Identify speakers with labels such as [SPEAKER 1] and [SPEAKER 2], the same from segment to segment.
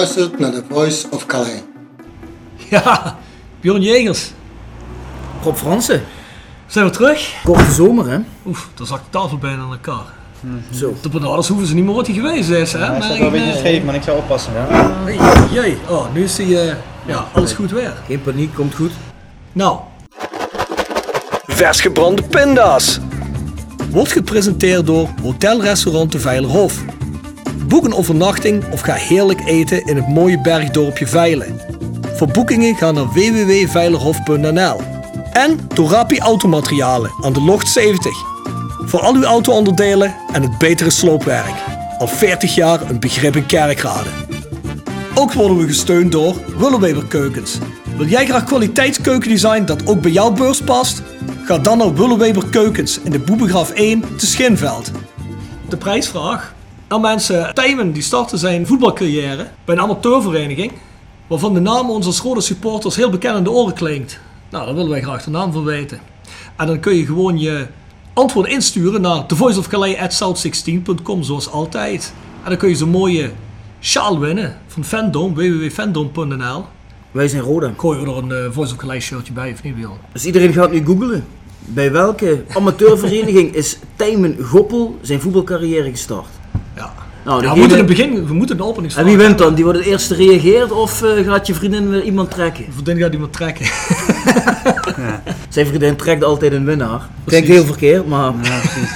[SPEAKER 1] Luistert naar The Voice of Calais.
[SPEAKER 2] Ja, Bjorn Jegers.
[SPEAKER 3] Rob Fransen.
[SPEAKER 2] Zijn we terug?
[SPEAKER 3] Korte zomer, hè?
[SPEAKER 2] Oef, dan zakt de tafel bijna aan elkaar.
[SPEAKER 3] Zo.
[SPEAKER 2] De benaders hoeven ze niet meer wat hij geweest is, hè?
[SPEAKER 4] Hij
[SPEAKER 2] Maar
[SPEAKER 4] staat wel een
[SPEAKER 2] ik,
[SPEAKER 4] beetje
[SPEAKER 2] eh,
[SPEAKER 4] scheef, maar ik zal oppassen.
[SPEAKER 2] Jee. Oh, nu is hij, eh, ja, alles goed weer.
[SPEAKER 3] Geen paniek, komt goed.
[SPEAKER 2] Nou. Vers gebrande pinda's. Wordt gepresenteerd door Hotelrestaurant de Veilerhof. Boek een overnachting of ga heerlijk eten in het mooie bergdorpje Veilen. Voor boekingen ga naar www.veilerhof.nl. En door Rapi Automaterialen aan de Locht 70. Voor al uw auto-onderdelen en het betere sloopwerk. Al 40 jaar een begrip in Kerkrade. Ook worden we gesteund door Willeweber Keukens. Wil jij graag kwaliteitskeukendesign dat ook bij jouw beurs past? Ga dan naar Willeweber Keukens in de Boebegraaf 1 te Schinveld. De prijsvraag. Nou mensen, Tijmen die startte zijn voetbalcarrière bij een amateurvereniging... waarvan de naam als rode supporters heel bekend in de oren klinkt. Nou, daar willen wij graag de naam van weten. En dan kun je gewoon je antwoord insturen naar thevoiceofcalais.south16.com zoals altijd. En dan kun je zo'n mooie sjaal winnen van Fandom, www.fandom.nl.
[SPEAKER 3] Wij zijn Roda.
[SPEAKER 2] Gooi er een eh, Voice of Calais shirtje bij of niet, Bjorn?
[SPEAKER 3] Dus iedereen gaat nu googlen. Bij welke amateurvereniging is Tijmen Goppel zijn voetbalcarrière gestart?
[SPEAKER 2] Ja.
[SPEAKER 3] Nou,
[SPEAKER 2] Ja, we moeten het begin, we moeten de openingsvraag
[SPEAKER 3] En wie wint dan? Die wordt het eerste reageert of eh, gaat je vriendin weer iemand trekken?
[SPEAKER 2] Dit gaat iemand trekken.
[SPEAKER 3] Zijn vriendin trekt altijd een winnaar. Klinkt
[SPEAKER 2] Precies.
[SPEAKER 3] heel verkeerd, maar
[SPEAKER 4] Ja, precies.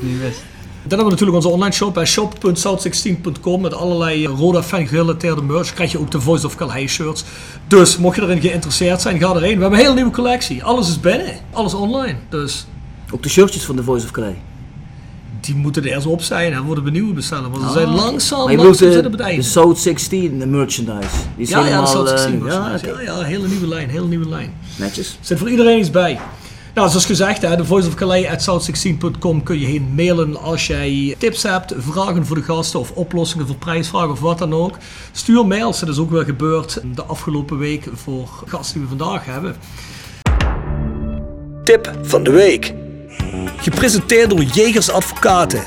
[SPEAKER 4] Niet best.
[SPEAKER 2] Dan hebben we natuurlijk onze online shop bij shop.south16.com met allerlei eh, Roda fan gerelateerde merch. Krijg je ook de Voice of Calais shirts. Dus mocht je erin geïnteresseerd zijn, ga erheen. We hebben een hele nieuwe collectie. Alles is binnen. Alles online. Dus
[SPEAKER 3] ook de shirtjes van The Voice of Calais.
[SPEAKER 2] Die moeten er eerst op zijn en worden we nieuwe bestellen. Want ze zijn langzaam,
[SPEAKER 3] Maar je
[SPEAKER 2] langzaam
[SPEAKER 3] de,
[SPEAKER 2] het
[SPEAKER 3] de
[SPEAKER 2] einde.
[SPEAKER 3] South 16 de merchandise. Die is
[SPEAKER 2] Ja, ja,
[SPEAKER 3] helemaal...
[SPEAKER 2] zou ik
[SPEAKER 3] eh,
[SPEAKER 2] zien.
[SPEAKER 3] ja,
[SPEAKER 2] Ja, hele nieuwe lijn, hele nieuwe lijn.
[SPEAKER 3] Netjes.
[SPEAKER 2] Er zit voor iedereen iets bij. Nou, zoals gezegd, hè, de Voice of Calais at south16.com kun je heen mailen als jij tips hebt, vragen voor de gasten of oplossingen voor prijsvragen of wat dan ook. Stuur mails, dat is ook wel gebeurd de afgelopen week voor gasten die we vandaag hebben. Tip van de week. Gepresenteerd door Jegers Advocaten.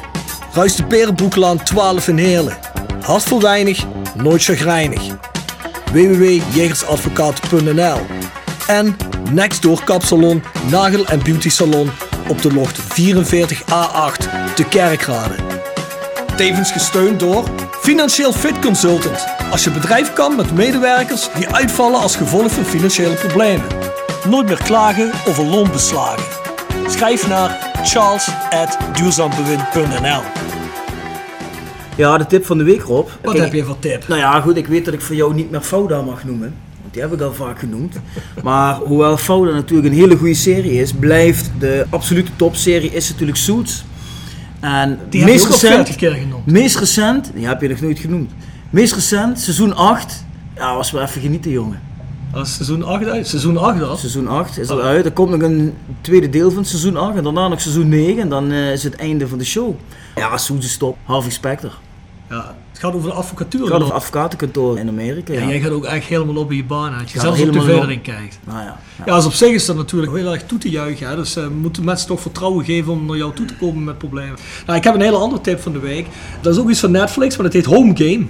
[SPEAKER 2] Ruist de Berenbroeklaan 12 in Heerlen. Hart voor weinig, nooit chagrijnig www.jegersadvocaten.nl en Nextdoor Kapsalon, Nagel en Beauty Salon op de locht 44A8 te Kerkrade. Tevens gesteund door Financieel Fit Consultant. Als je bedrijf kan met medewerkers die uitvallen als gevolg van financiële problemen. Nooit meer klagen over loonbeslagen. Schrijf naar charles.duurzaambewind.nl
[SPEAKER 3] Ja, de tip van de week, Rob.
[SPEAKER 2] Wat
[SPEAKER 3] Kijk,
[SPEAKER 2] heb je voor tip?
[SPEAKER 3] Nou ja, goed, ik weet dat ik voor jou niet meer Fouda mag noemen. Want die heb ik al vaak genoemd. Maar hoewel Fouda natuurlijk een hele goede serie is, blijft de absolute topserie is natuurlijk Suits. En
[SPEAKER 2] Die heb je
[SPEAKER 3] meest
[SPEAKER 2] ook al
[SPEAKER 3] recent,
[SPEAKER 2] 40 keer genoemd.
[SPEAKER 3] meest recent, die heb je nog nooit genoemd. Meest recent, seizoen 8. Ja, was weer even genieten, jongen.
[SPEAKER 2] Als seizoen 8 uit. Seizoen 8 al.
[SPEAKER 3] Seizoen 8 is al uit. Er komt nog een tweede deel van seizoen 8. En daarna nog seizoen 9. En dan eh, is het einde van de show. Ja, Suze Stop. Harvey Specter.
[SPEAKER 2] Ja, het gaat over de advocatuur.
[SPEAKER 3] Ik ga over advocatenkantoor in Amerika.
[SPEAKER 2] Ja,
[SPEAKER 3] Ja,
[SPEAKER 2] jij gaat ook echt helemaal op in je baan. Als je zelfs op
[SPEAKER 3] op.
[SPEAKER 2] erin kijkt.
[SPEAKER 3] Nou ja.
[SPEAKER 2] Ja, dus op zich is dat natuurlijk heel erg toe te juichen. Hè? Dus we moeten mensen toch vertrouwen geven om naar jou toe te komen met problemen. Nou, ik heb een hele andere tip van de week. Dat is ook iets van Netflix, maar dat heet Home Game.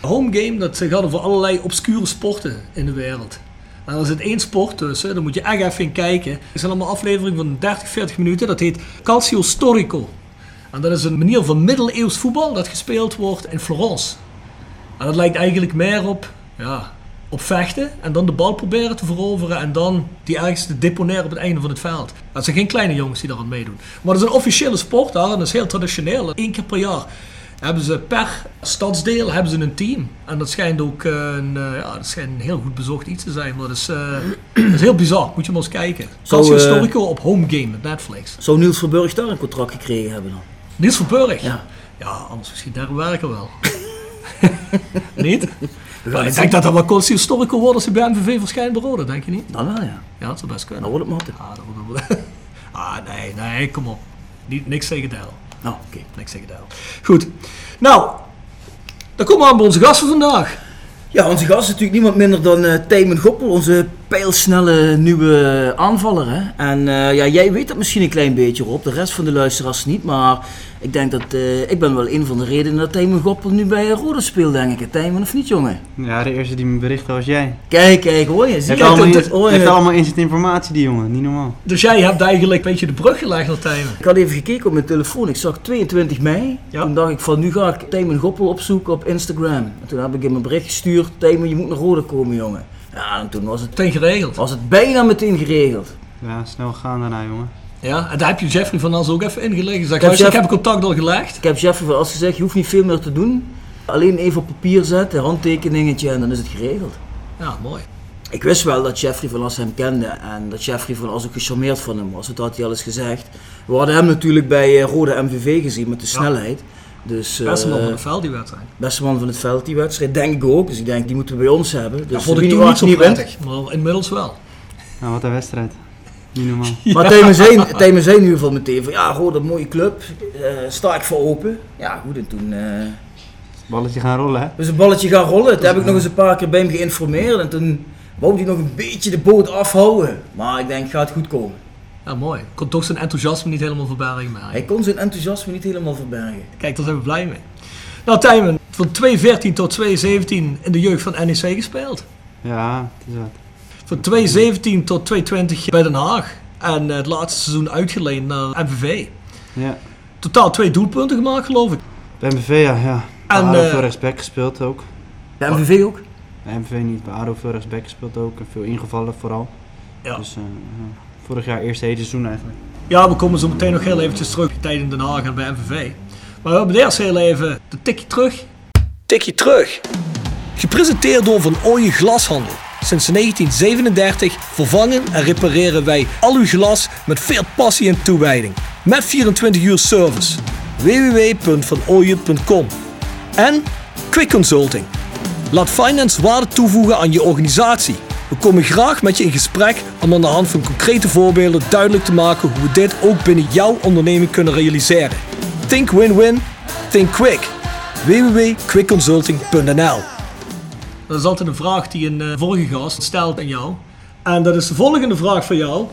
[SPEAKER 2] Home Game, dat gaat over allerlei obscure sporten in de wereld. En er zit één sport tussen, daar moet je echt even in kijken. Het zijn allemaal afleveringen van 30, 40 minuten. Dat heet Calcio Storico. En dat is een manier van middeleeuws voetbal dat gespeeld wordt in Florence. En dat lijkt eigenlijk meer op, ja, op vechten en dan de bal proberen te veroveren en dan die ergens te deponeren op het einde van het veld. Dat zijn geen kleine jongens die daar aan meedoen. Maar dat is een officiële sport en dat is heel traditioneel. Eén keer per jaar hebben ze per stadsdeel hebben ze een team. En dat schijnt ook eh, een, eh, ja, dat schijnt een heel goed bezocht iets te zijn. Maar dat is, eh, dat is heel bizar. Moet je maar eens kijken.
[SPEAKER 3] Zou,
[SPEAKER 2] Calcio
[SPEAKER 3] eh,
[SPEAKER 2] Storico op Home Game met Netflix.
[SPEAKER 3] Zou Niels Verburg daar een contract gekregen hebben dan?
[SPEAKER 2] Niels Verburg.
[SPEAKER 3] Ja.
[SPEAKER 2] Ja, anders misschien daar werken wel. niet? Maar ik denk dat dat wel Calcio Storico wordt als hij bij MVV verschijnt Roda, denk je niet?
[SPEAKER 3] Dan wel, ja.
[SPEAKER 2] Ja, dat zou best kunnen.
[SPEAKER 3] Dan wordt het matten.
[SPEAKER 2] Ah, wordt ah nee, nee, kom op. Niet, niks tegen Dijl.
[SPEAKER 3] Nou, oké.
[SPEAKER 2] Niks tegen Dijl. Goed. Nou, dan komen we aan bij onze gasten vandaag.
[SPEAKER 3] Ja, onze gast is natuurlijk niemand minder dan eh Tijmen Goppel, onze pijlsnelle nieuwe aanvaller. Hè? En eh, ja, jij weet dat misschien een klein beetje, Rob. De rest van de luisteraars niet. Maar ik denk dat eh, ik ben wel een van de redenen dat Tijmen Goppel nu bij Rode speelt, denk ik. Tijmen of niet, jongen?
[SPEAKER 4] Ja, de eerste die me berichtte was jij.
[SPEAKER 3] Kijk, kijk, hoor je. Zie
[SPEAKER 4] Heeft
[SPEAKER 3] je
[SPEAKER 4] allemaal,
[SPEAKER 3] dat-
[SPEAKER 4] in,
[SPEAKER 3] dat-
[SPEAKER 4] heeft allemaal instant informatie, die jongen. Niet normaal.
[SPEAKER 2] Dus jij hebt eigenlijk een beetje de brug gelegd naar Tijmen.
[SPEAKER 3] Ik had even gekeken op mijn telefoon. Ik zag 22 mei.
[SPEAKER 2] Ja.
[SPEAKER 3] Toen dacht ik van nu ga ik Tijmen Goppel opzoeken op Instagram. En toen heb ik hem een bericht gestuurd. Tijmen, je moet naar Rode komen, jongen. Ja, en toen was het,
[SPEAKER 2] Meteen geregeld.
[SPEAKER 3] was het bijna meteen geregeld.
[SPEAKER 4] Ja, snel gaan daarna, jongen.
[SPEAKER 2] Ja, en daar heb je Jeffrey van As ook even ingelegd. Zeg,
[SPEAKER 3] heb
[SPEAKER 2] luister, ik heb contact al gelegd.
[SPEAKER 3] Ik heb Jeffrey van As gezegd, je hoeft niet veel meer te doen. Alleen even op papier zetten, handtekeningetje en dan is het geregeld.
[SPEAKER 2] Ja, mooi.
[SPEAKER 3] Ik wist wel dat Jeffrey van As hem kende en dat Jeffrey van As ook gecharmeerd van hem was. Dat had hij al eens gezegd. We hadden hem natuurlijk bij eh, Rode MVV gezien met de snelheid. Dus,
[SPEAKER 2] Beste man
[SPEAKER 3] eh,
[SPEAKER 2] van de veld die wedstrijd.
[SPEAKER 3] beste man van het veld die wedstrijd, denk ik ook. Dus ik denk, die moeten we bij ons hebben. Dus
[SPEAKER 2] Dat vond ik toen niet zo prettig, maar inmiddels wel.
[SPEAKER 4] Nou, wat een wedstrijd. Niet normaal.
[SPEAKER 3] Maar Tijmen zei, in ieder geval meteen van, ja, Rode, een mooie club. eh, sta ik voor open. Ja, goed, en toen... eh,
[SPEAKER 4] Balletje gaan rollen, hè?
[SPEAKER 3] Dus een balletje gaan rollen. Toen heb ik nog eens een paar keer bij hem geïnformeerd. En toen wou hij nog een beetje de boot afhouden. Maar ik denk, gaat goed komen.
[SPEAKER 2] Ja, mooi. Kon toch zijn enthousiasme niet helemaal verbergen. Maar
[SPEAKER 3] Hij kon zijn enthousiasme niet helemaal verbergen.
[SPEAKER 2] Kijk, daar zijn we blij mee. Nou, Tijmen, van 2014 tot 2017 in de jeugd van NEC gespeeld.
[SPEAKER 4] Ja, het is wat.
[SPEAKER 2] Van 2017 tot 2020 bij Den Haag. En eh, het laatste seizoen uitgeleend naar MVV.
[SPEAKER 4] Ja.
[SPEAKER 2] Totaal twee doelpunten gemaakt, geloof ik.
[SPEAKER 4] Bij MVV, ja. ja.
[SPEAKER 2] En,
[SPEAKER 4] ADO
[SPEAKER 2] eh,
[SPEAKER 4] veel rechtsback gespeeld ook.
[SPEAKER 3] Bij MVV ook?
[SPEAKER 4] Bij MVV niet. Bij ADO veel rechtsback gespeeld ook. En veel ingevallen vooral.
[SPEAKER 2] Ja.
[SPEAKER 4] Dus eh, ja. Vorig jaar eerste hele seizoen eigenlijk.
[SPEAKER 2] Ja, we komen zo meteen nog heel eventjes terug tijd in Den Haag en bij MVV. Maar we hebben eerst heel even de tikje terug. Tikje terug. Gepresenteerd door Van Ooyen Glashandel. Sinds 1937 vervangen en repareren wij al uw glas met veel passie en toewijding. Met 24 uur service. www.vanooyen.com En Quick Consulting. Laat finance waarde toevoegen aan je organisatie. We komen graag met je in gesprek om aan de hand van concrete voorbeelden duidelijk te maken hoe we dit ook binnen jouw onderneming kunnen realiseren. Think win-win, think quick. www.quickconsulting.nl Dat is altijd een vraag die een eh, vorige gast stelt aan jou. En dat is de volgende vraag voor jou.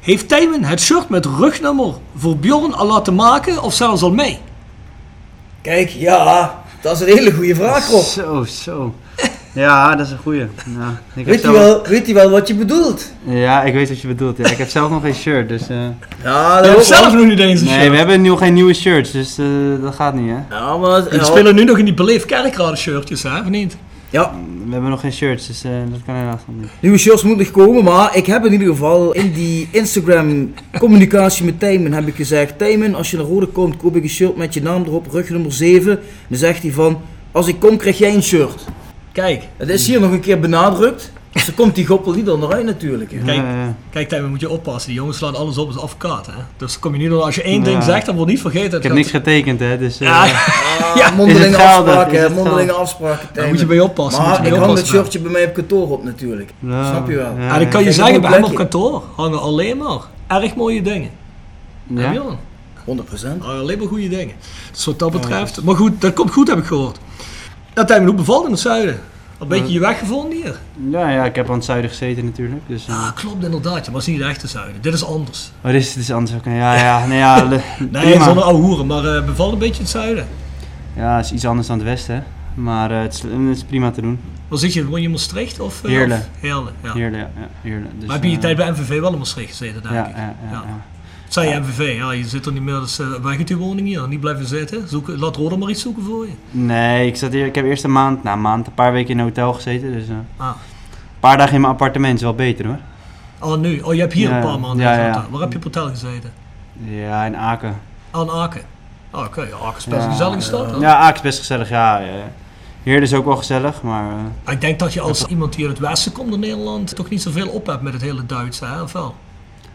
[SPEAKER 2] Heeft Tijmen het shirt met rugnummer voor Bjorn al laten maken of zelfs al mee?
[SPEAKER 3] Kijk, ja, dat is een hele goede vraag, Rob.
[SPEAKER 4] Zo, zo. Ja, dat is een goeie. Ja, ik
[SPEAKER 3] Weet hij
[SPEAKER 4] zelf-
[SPEAKER 3] wel, weet hij wel wat je bedoelt?
[SPEAKER 4] Ja, ik weet wat je bedoelt. Ja. Ik heb zelf nog geen shirt, dus... eh,
[SPEAKER 3] Ja,
[SPEAKER 2] Je
[SPEAKER 3] dat
[SPEAKER 2] zelf nog niet eens een
[SPEAKER 4] Nee,
[SPEAKER 2] shirt.
[SPEAKER 4] we hebben nu geen nieuwe shirts, dus eh, dat gaat niet, hè.
[SPEAKER 3] Ja, maar...
[SPEAKER 2] We
[SPEAKER 3] ja,
[SPEAKER 2] spelen nu nog in die beleefd kerkraden shirtjes, hè, of niet?
[SPEAKER 3] Ja,
[SPEAKER 4] We hebben nog geen shirts, dus eh, dat kan helaas nog niet.
[SPEAKER 3] nieuwe shirts moeten nog komen, maar ik heb in ieder geval in die Instagram communicatie met Tijmen heb ik gezegd, Tijmen, als je naar Rode komt, koop ik een shirt met je naam erop, rug nummer 7. Dan zegt hij van, als ik kom krijg jij een shirt.
[SPEAKER 2] Kijk,
[SPEAKER 3] Het is hier nog een keer benadrukt. Dus dan komt die goppel niet onderuit natuurlijk. hè.
[SPEAKER 2] Kijk,
[SPEAKER 4] Ja, ja.
[SPEAKER 2] kijk Tijmen, moet je oppassen. Die jongens slaan alles op als advocaat. Hè? Dus dan kom je niet door. Als je één ding
[SPEAKER 4] Ja.
[SPEAKER 2] zegt, dan wordt niet vergeten.
[SPEAKER 4] Ik heb niks getekend, hè, dus... eh,
[SPEAKER 2] Ja,
[SPEAKER 3] Ja, mondelinge
[SPEAKER 4] Is het geldig?
[SPEAKER 3] afspraken, mondelinge afspraken.
[SPEAKER 2] Daar moet je mee oppassen.
[SPEAKER 3] Maar ik hang het shirtje bij mij op kantoor op natuurlijk.
[SPEAKER 4] ja,
[SPEAKER 3] Snap je wel?
[SPEAKER 4] ja.
[SPEAKER 2] Ja, dan kan je
[SPEAKER 3] Kijk,
[SPEAKER 2] zeggen, bij hem op kantoor hangen alleen maar erg mooie dingen.
[SPEAKER 4] Ja?
[SPEAKER 2] Heb je dan?
[SPEAKER 3] 100%.
[SPEAKER 2] Ah, alleen maar goede dingen. Dus wat dat betreft. Maar goed, dat komt goed, heb ik gehoord. Ja, Tijmen, hoe bevalt het in het zuiden? Een beetje je weg gevonden hier?
[SPEAKER 4] Ja, ja, ik heb aan het zuiden gezeten natuurlijk. Dus, eh,
[SPEAKER 2] Ja, klopt inderdaad. Maar het is niet de echte zuiden. Dit is anders.
[SPEAKER 4] oh, dit is, dit is anders ook. Ja, ja, nee, ja,
[SPEAKER 2] Nee, zonder ouwe hoeren, maar eh, bevalt een beetje het zuiden.
[SPEAKER 4] Ja, het is iets anders dan het westen, hè. Maar eh, het, is, het is prima te doen.
[SPEAKER 2] Waar zit je? Woon je in Maastricht? Of, eh,
[SPEAKER 4] Heerlen.
[SPEAKER 2] of Heerlen, ja.
[SPEAKER 4] Dus,
[SPEAKER 2] maar heb je je
[SPEAKER 4] eh,
[SPEAKER 2] tijd bij MVV wel in Maastricht gezeten, denk
[SPEAKER 4] ja,
[SPEAKER 2] ik?
[SPEAKER 4] ja, ja, ja.
[SPEAKER 2] Zei je MVV, ja, je zit er niet meer, dus uh, weg uit die woning hier. Niet blijven zitten. Zoek, laat Roda maar iets zoeken voor je.
[SPEAKER 4] Nee, ik, zat hier, ik heb eerst een maand, nou, een maand, een paar weken in een hotel gezeten. Dus eh,
[SPEAKER 2] Ah.
[SPEAKER 4] een paar dagen in mijn appartement is wel beter hoor.
[SPEAKER 2] Oh, nu? Oh, je hebt hier
[SPEAKER 4] Ja,
[SPEAKER 2] een paar maanden
[SPEAKER 4] ja,
[SPEAKER 2] gezeten. Waar heb je op hotel gezeten?
[SPEAKER 4] Ja, in Aken.
[SPEAKER 2] Aan Aken. Oh, oké. Aken is best een gezellige stad. hoor.
[SPEAKER 4] Ja, Aken is best gezellig, ja. ja. Heerlen is ook wel gezellig, maar... eh,
[SPEAKER 2] Maar Ik denk dat je als iemand die uit het westen komt in Nederland toch niet zoveel op hebt met het hele Duits, hè? Of wel?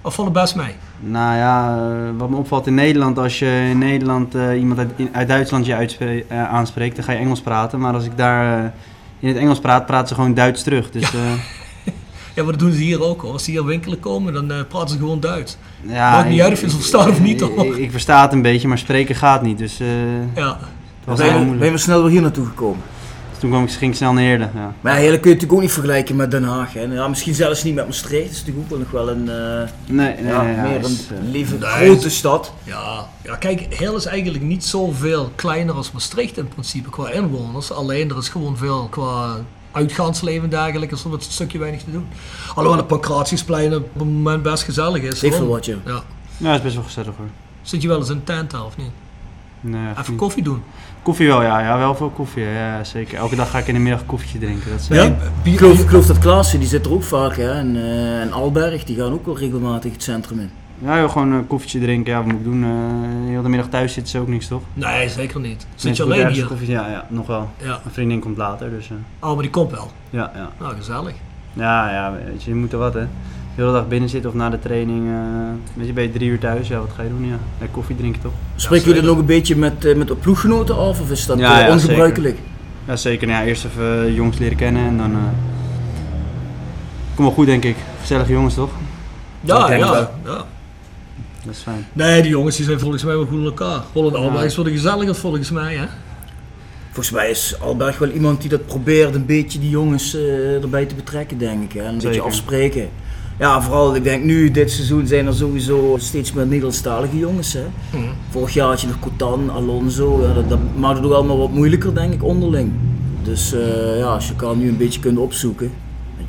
[SPEAKER 2] Of valt het best mee?
[SPEAKER 4] Nou ja, eh, wat me opvalt in Nederland, als je in Nederland eh, iemand uit, uit Duitsland je eh, aanspreekt, dan ga je Engels praten. Maar als ik daar eh, in het Engels praat, praten ze gewoon Duits terug. Dus ja,
[SPEAKER 2] Ja, maar dat doen ze hier ook hoor. Als ze hier winkelen komen, dan eh, praten ze gewoon Duits.
[SPEAKER 4] ja,
[SPEAKER 2] Maakt niet uit of je ze verstaat of niet, hoor.
[SPEAKER 4] ik, ik versta het een beetje, maar spreken gaat niet. Dus eh
[SPEAKER 2] Ja.
[SPEAKER 4] dat was
[SPEAKER 3] Ben
[SPEAKER 4] heel
[SPEAKER 3] je,
[SPEAKER 4] moeilijk.
[SPEAKER 3] ben je snel weer hier naartoe gekomen?
[SPEAKER 4] Toen kwam ik, ging ik snel naar Heerlen. Ja.
[SPEAKER 3] Maar ja, Heerlen kun je natuurlijk ook niet vergelijken met Den Haag. Hè. Ja, misschien zelfs niet met Maastricht. Dat is natuurlijk ook wel nog wel een, eh,
[SPEAKER 4] Nee, nee,
[SPEAKER 3] ja,
[SPEAKER 4] nee,
[SPEAKER 3] meer
[SPEAKER 4] het
[SPEAKER 3] een
[SPEAKER 4] is, eh,
[SPEAKER 3] lieve,
[SPEAKER 2] Nee,
[SPEAKER 3] grote
[SPEAKER 2] het-
[SPEAKER 3] stad.
[SPEAKER 2] Ja, ja, kijk, Heel is eigenlijk niet zoveel kleiner als Maastricht in principe qua inwoners. Alleen er is gewoon veel qua uitgaansleven en dergelijke. is er wat een stukje weinig te doen. Alhoewel de Pancratiusplein op het moment best gezellig is.
[SPEAKER 3] Wel wat, ja.
[SPEAKER 2] Ja.
[SPEAKER 4] ja, het is best wel gezellig hoor.
[SPEAKER 2] Zit je wel eens in een tent of niet?
[SPEAKER 4] Nee,
[SPEAKER 2] Even
[SPEAKER 4] niet.
[SPEAKER 2] koffie doen.
[SPEAKER 4] Koffie wel, ja, ja, wel veel koffie. Ja, zeker. Elke dag ga ik in de middag een koffietje drinken. Dat is, eh,
[SPEAKER 2] Ja,
[SPEAKER 3] Ik
[SPEAKER 2] bier-
[SPEAKER 3] geloof, ik geloof dat Klaassen, die zit er ook vaak. Hè. En, eh, en Alberg, die gaan ook wel regelmatig het centrum in.
[SPEAKER 4] Ja, joh, gewoon een koffietje drinken. Ja, wat moet ik doen? Eh heel de middag thuis zitten is ook niks, toch?
[SPEAKER 2] Nee, zeker niet. Zit je alleen hier?
[SPEAKER 4] Koffie, ja, ja, nog wel.
[SPEAKER 2] Ja.
[SPEAKER 4] Mijn vriendin komt later, dus eh,
[SPEAKER 2] Oh, maar die komt wel.
[SPEAKER 4] ja, ja.
[SPEAKER 2] Nou, gezellig.
[SPEAKER 4] Ja, ja, weet je, je moet er wat, hè. De hele dag binnen zitten of na de training. eh weet je, ben je drie uur thuis, ja, wat ga je doen? Ja, ja koffie drinken toch?
[SPEAKER 3] Spreek je
[SPEAKER 2] zeker.
[SPEAKER 3] er nog een beetje met, eh, met de ploeggenoten af of is dat
[SPEAKER 4] Ja,
[SPEAKER 3] eh,
[SPEAKER 4] ja,
[SPEAKER 3] ongebruikelijk?
[SPEAKER 4] Ja, zeker. Nou, ja, eerst even jongens leren kennen en dan... eh Kom wel goed, denk ik. Gezellige jongens, toch?
[SPEAKER 2] Ja, ja, ja.
[SPEAKER 4] Dat is fijn.
[SPEAKER 2] Nee, die jongens die zijn volgens mij wel goed in elkaar. Holland. Alberg is wel de gezelliger volgens mij, hè?
[SPEAKER 3] Volgens mij is Alberg wel iemand die dat probeert een beetje die jongens eh, erbij te betrekken, denk ik. Hè? Een beetje afspreken. Ja, vooral, ik denk nu, dit seizoen zijn er sowieso steeds meer Nederlandstalige jongens. Hè?
[SPEAKER 2] Mhm.
[SPEAKER 3] Vorig jaar had je nog Cotan, Alonso. Ja, dat, dat maakt het ook allemaal wat moeilijker, denk ik, onderling. Dus eh, ja, als je elkaar nu een beetje kunt opzoeken.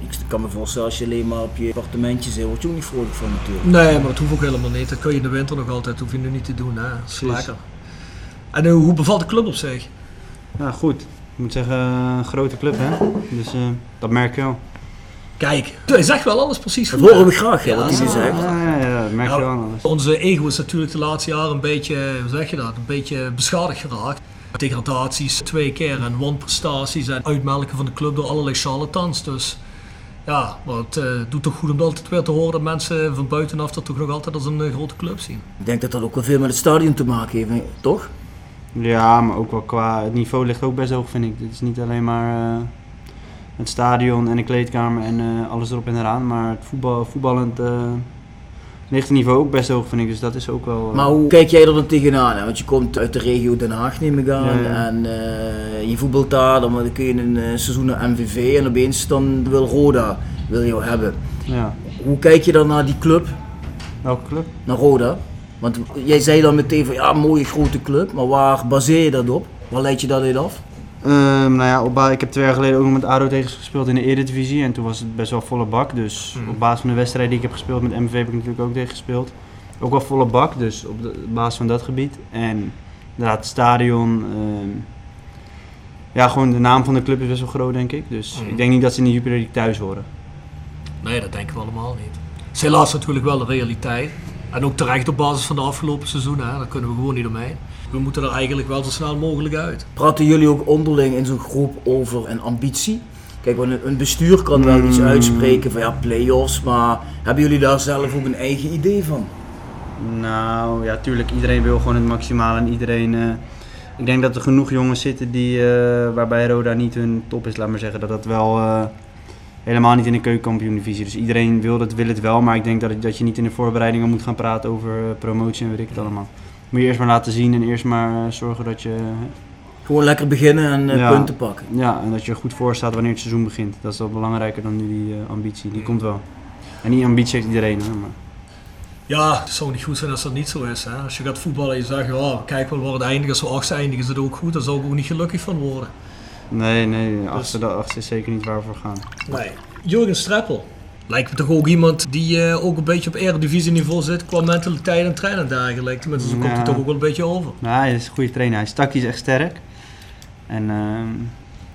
[SPEAKER 3] Ik kan me voorstellen, als je alleen maar op je appartementje zit, word je ook niet vrolijk van natuurlijk.
[SPEAKER 2] Nee, maar dat hoeft ook helemaal niet. Dat kun je in de winter nog altijd, hoef je nu niet te doen, hè? Dat is
[SPEAKER 4] Precies.
[SPEAKER 2] lekker. En eh, hoe bevalt de club op zich?
[SPEAKER 4] Ja, goed. Ik moet zeggen, een grote club, hè. Dus eh, dat merk je wel.
[SPEAKER 2] Kijk, hij zegt wel alles precies
[SPEAKER 3] Dat
[SPEAKER 2] goed.
[SPEAKER 3] horen
[SPEAKER 2] hè?
[SPEAKER 3] we graag, hè, wat hij nu zegt.
[SPEAKER 4] Ja, ja, ja, dat merk je
[SPEAKER 2] Ja.
[SPEAKER 4] wel aan alles.
[SPEAKER 2] Onze ego is natuurlijk de laatste jaren een beetje, hoe zeg je dat, een beetje beschadigd geraakt. Degradaties twee keer en wanprestaties en uitmelken van de club door allerlei charlatans. Dus ja, maar het eh, doet toch goed om altijd weer te horen dat mensen van buitenaf dat toch nog altijd als een eh, grote club zien.
[SPEAKER 3] Ik denk dat dat ook wel veel met het stadion te maken heeft, toch?
[SPEAKER 4] Ja, maar ook wel qua... Het niveau ligt ook best hoog, vind ik. Het is niet alleen maar eh, het stadion en de kleedkamer en eh, alles erop en eraan. Maar het voetbal, voetballend eh, ligt het niveau ook best hoog, vind ik. Dus dat is ook wel... eh,
[SPEAKER 3] Maar hoe kijk jij er dan tegenaan? Hè? Want je komt uit de regio Den Haag, neem ik aan.
[SPEAKER 4] Ja, ja.
[SPEAKER 3] En je voetbalt daar, dan kun je een seizoen naar MVV en opeens dan wil Roda wil jou hebben.
[SPEAKER 4] Ja.
[SPEAKER 3] Hoe kijk je dan naar die club,
[SPEAKER 4] Welke club?
[SPEAKER 3] naar Roda? Want jij zei dan meteen van ja, mooie grote club, maar waar baseer je dat op? Waar leid je dat uit af?
[SPEAKER 4] Ehm, nou ja, op ik heb twee jaar geleden ook nog met ADO tegen ze gespeeld in de Eredivisie. En toen was het best wel volle bak. Dus
[SPEAKER 2] Mhm.
[SPEAKER 4] op basis van de wedstrijd die ik heb gespeeld met MVV heb ik natuurlijk ook tegen gespeeld. Ook wel volle bak, dus op, de, basis van dat gebied. En inderdaad, het stadion. ehm, ja, gewoon de naam van de club is best wel groot, denk ik. Dus
[SPEAKER 2] Mhm.
[SPEAKER 4] ik denk niet dat ze in de Jupiler thuis horen.
[SPEAKER 2] Nee, dat denken we allemaal niet. Het is helaas natuurlijk wel de realiteit. En ook terecht op basis van de afgelopen seizoenen, hè. daar kunnen we gewoon niet omheen. We moeten er eigenlijk wel zo snel mogelijk uit.
[SPEAKER 3] Praten jullie ook onderling in zo'n groep over een ambitie? Kijk, want een, bestuur kan wel iets
[SPEAKER 4] Mm.
[SPEAKER 3] uitspreken van ja, play-offs, maar hebben jullie daar zelf ook een eigen idee van?
[SPEAKER 4] Nou ja, tuurlijk, iedereen wil gewoon het maximale en iedereen... eh, ik denk dat er genoeg jongens zitten die, eh, waarbij Roda niet hun top is, laat maar zeggen. Dat dat wel eh, helemaal niet in de keukenkampioen-divisie. Dus iedereen wil, dat, wil het wel, maar ik denk dat, het- dat je niet in de voorbereidingen moet gaan praten over eh, promotie en weet ik het allemaal. Moet je eerst maar laten zien en eerst maar eh, zorgen dat je...
[SPEAKER 3] Gewoon lekker beginnen en eh,
[SPEAKER 4] Ja.
[SPEAKER 3] punten pakken.
[SPEAKER 4] Ja, en dat je er goed voor staat wanneer het seizoen begint. Dat is wel belangrijker dan nu die eh, ambitie. Die komt wel. En die ambitie heeft iedereen hoor. Maar...
[SPEAKER 2] Ja, het zou niet goed zijn als dat niet zo is. Hè? Als je gaat voetballen en je zegt, ja, kijk wel waar het eindigt. Als we achtste eindigen is het ook goed. Daar zou ik ook niet gelukkig van worden.
[SPEAKER 4] Nee, nee, achtste, de achtste is zeker niet waar we voor gaan.
[SPEAKER 2] Nee. Jurgen Streppel. Lijkt me toch ook iemand die eh, ook een beetje op eredivisieniveau zit qua mentaliteit en trainen en dergelijke. Tenminste, zo komt
[SPEAKER 4] Ja.
[SPEAKER 2] hij toch ook wel een beetje over.
[SPEAKER 4] Nou, hij is een goede trainer. Hij is tactisch echt sterk. En ehm,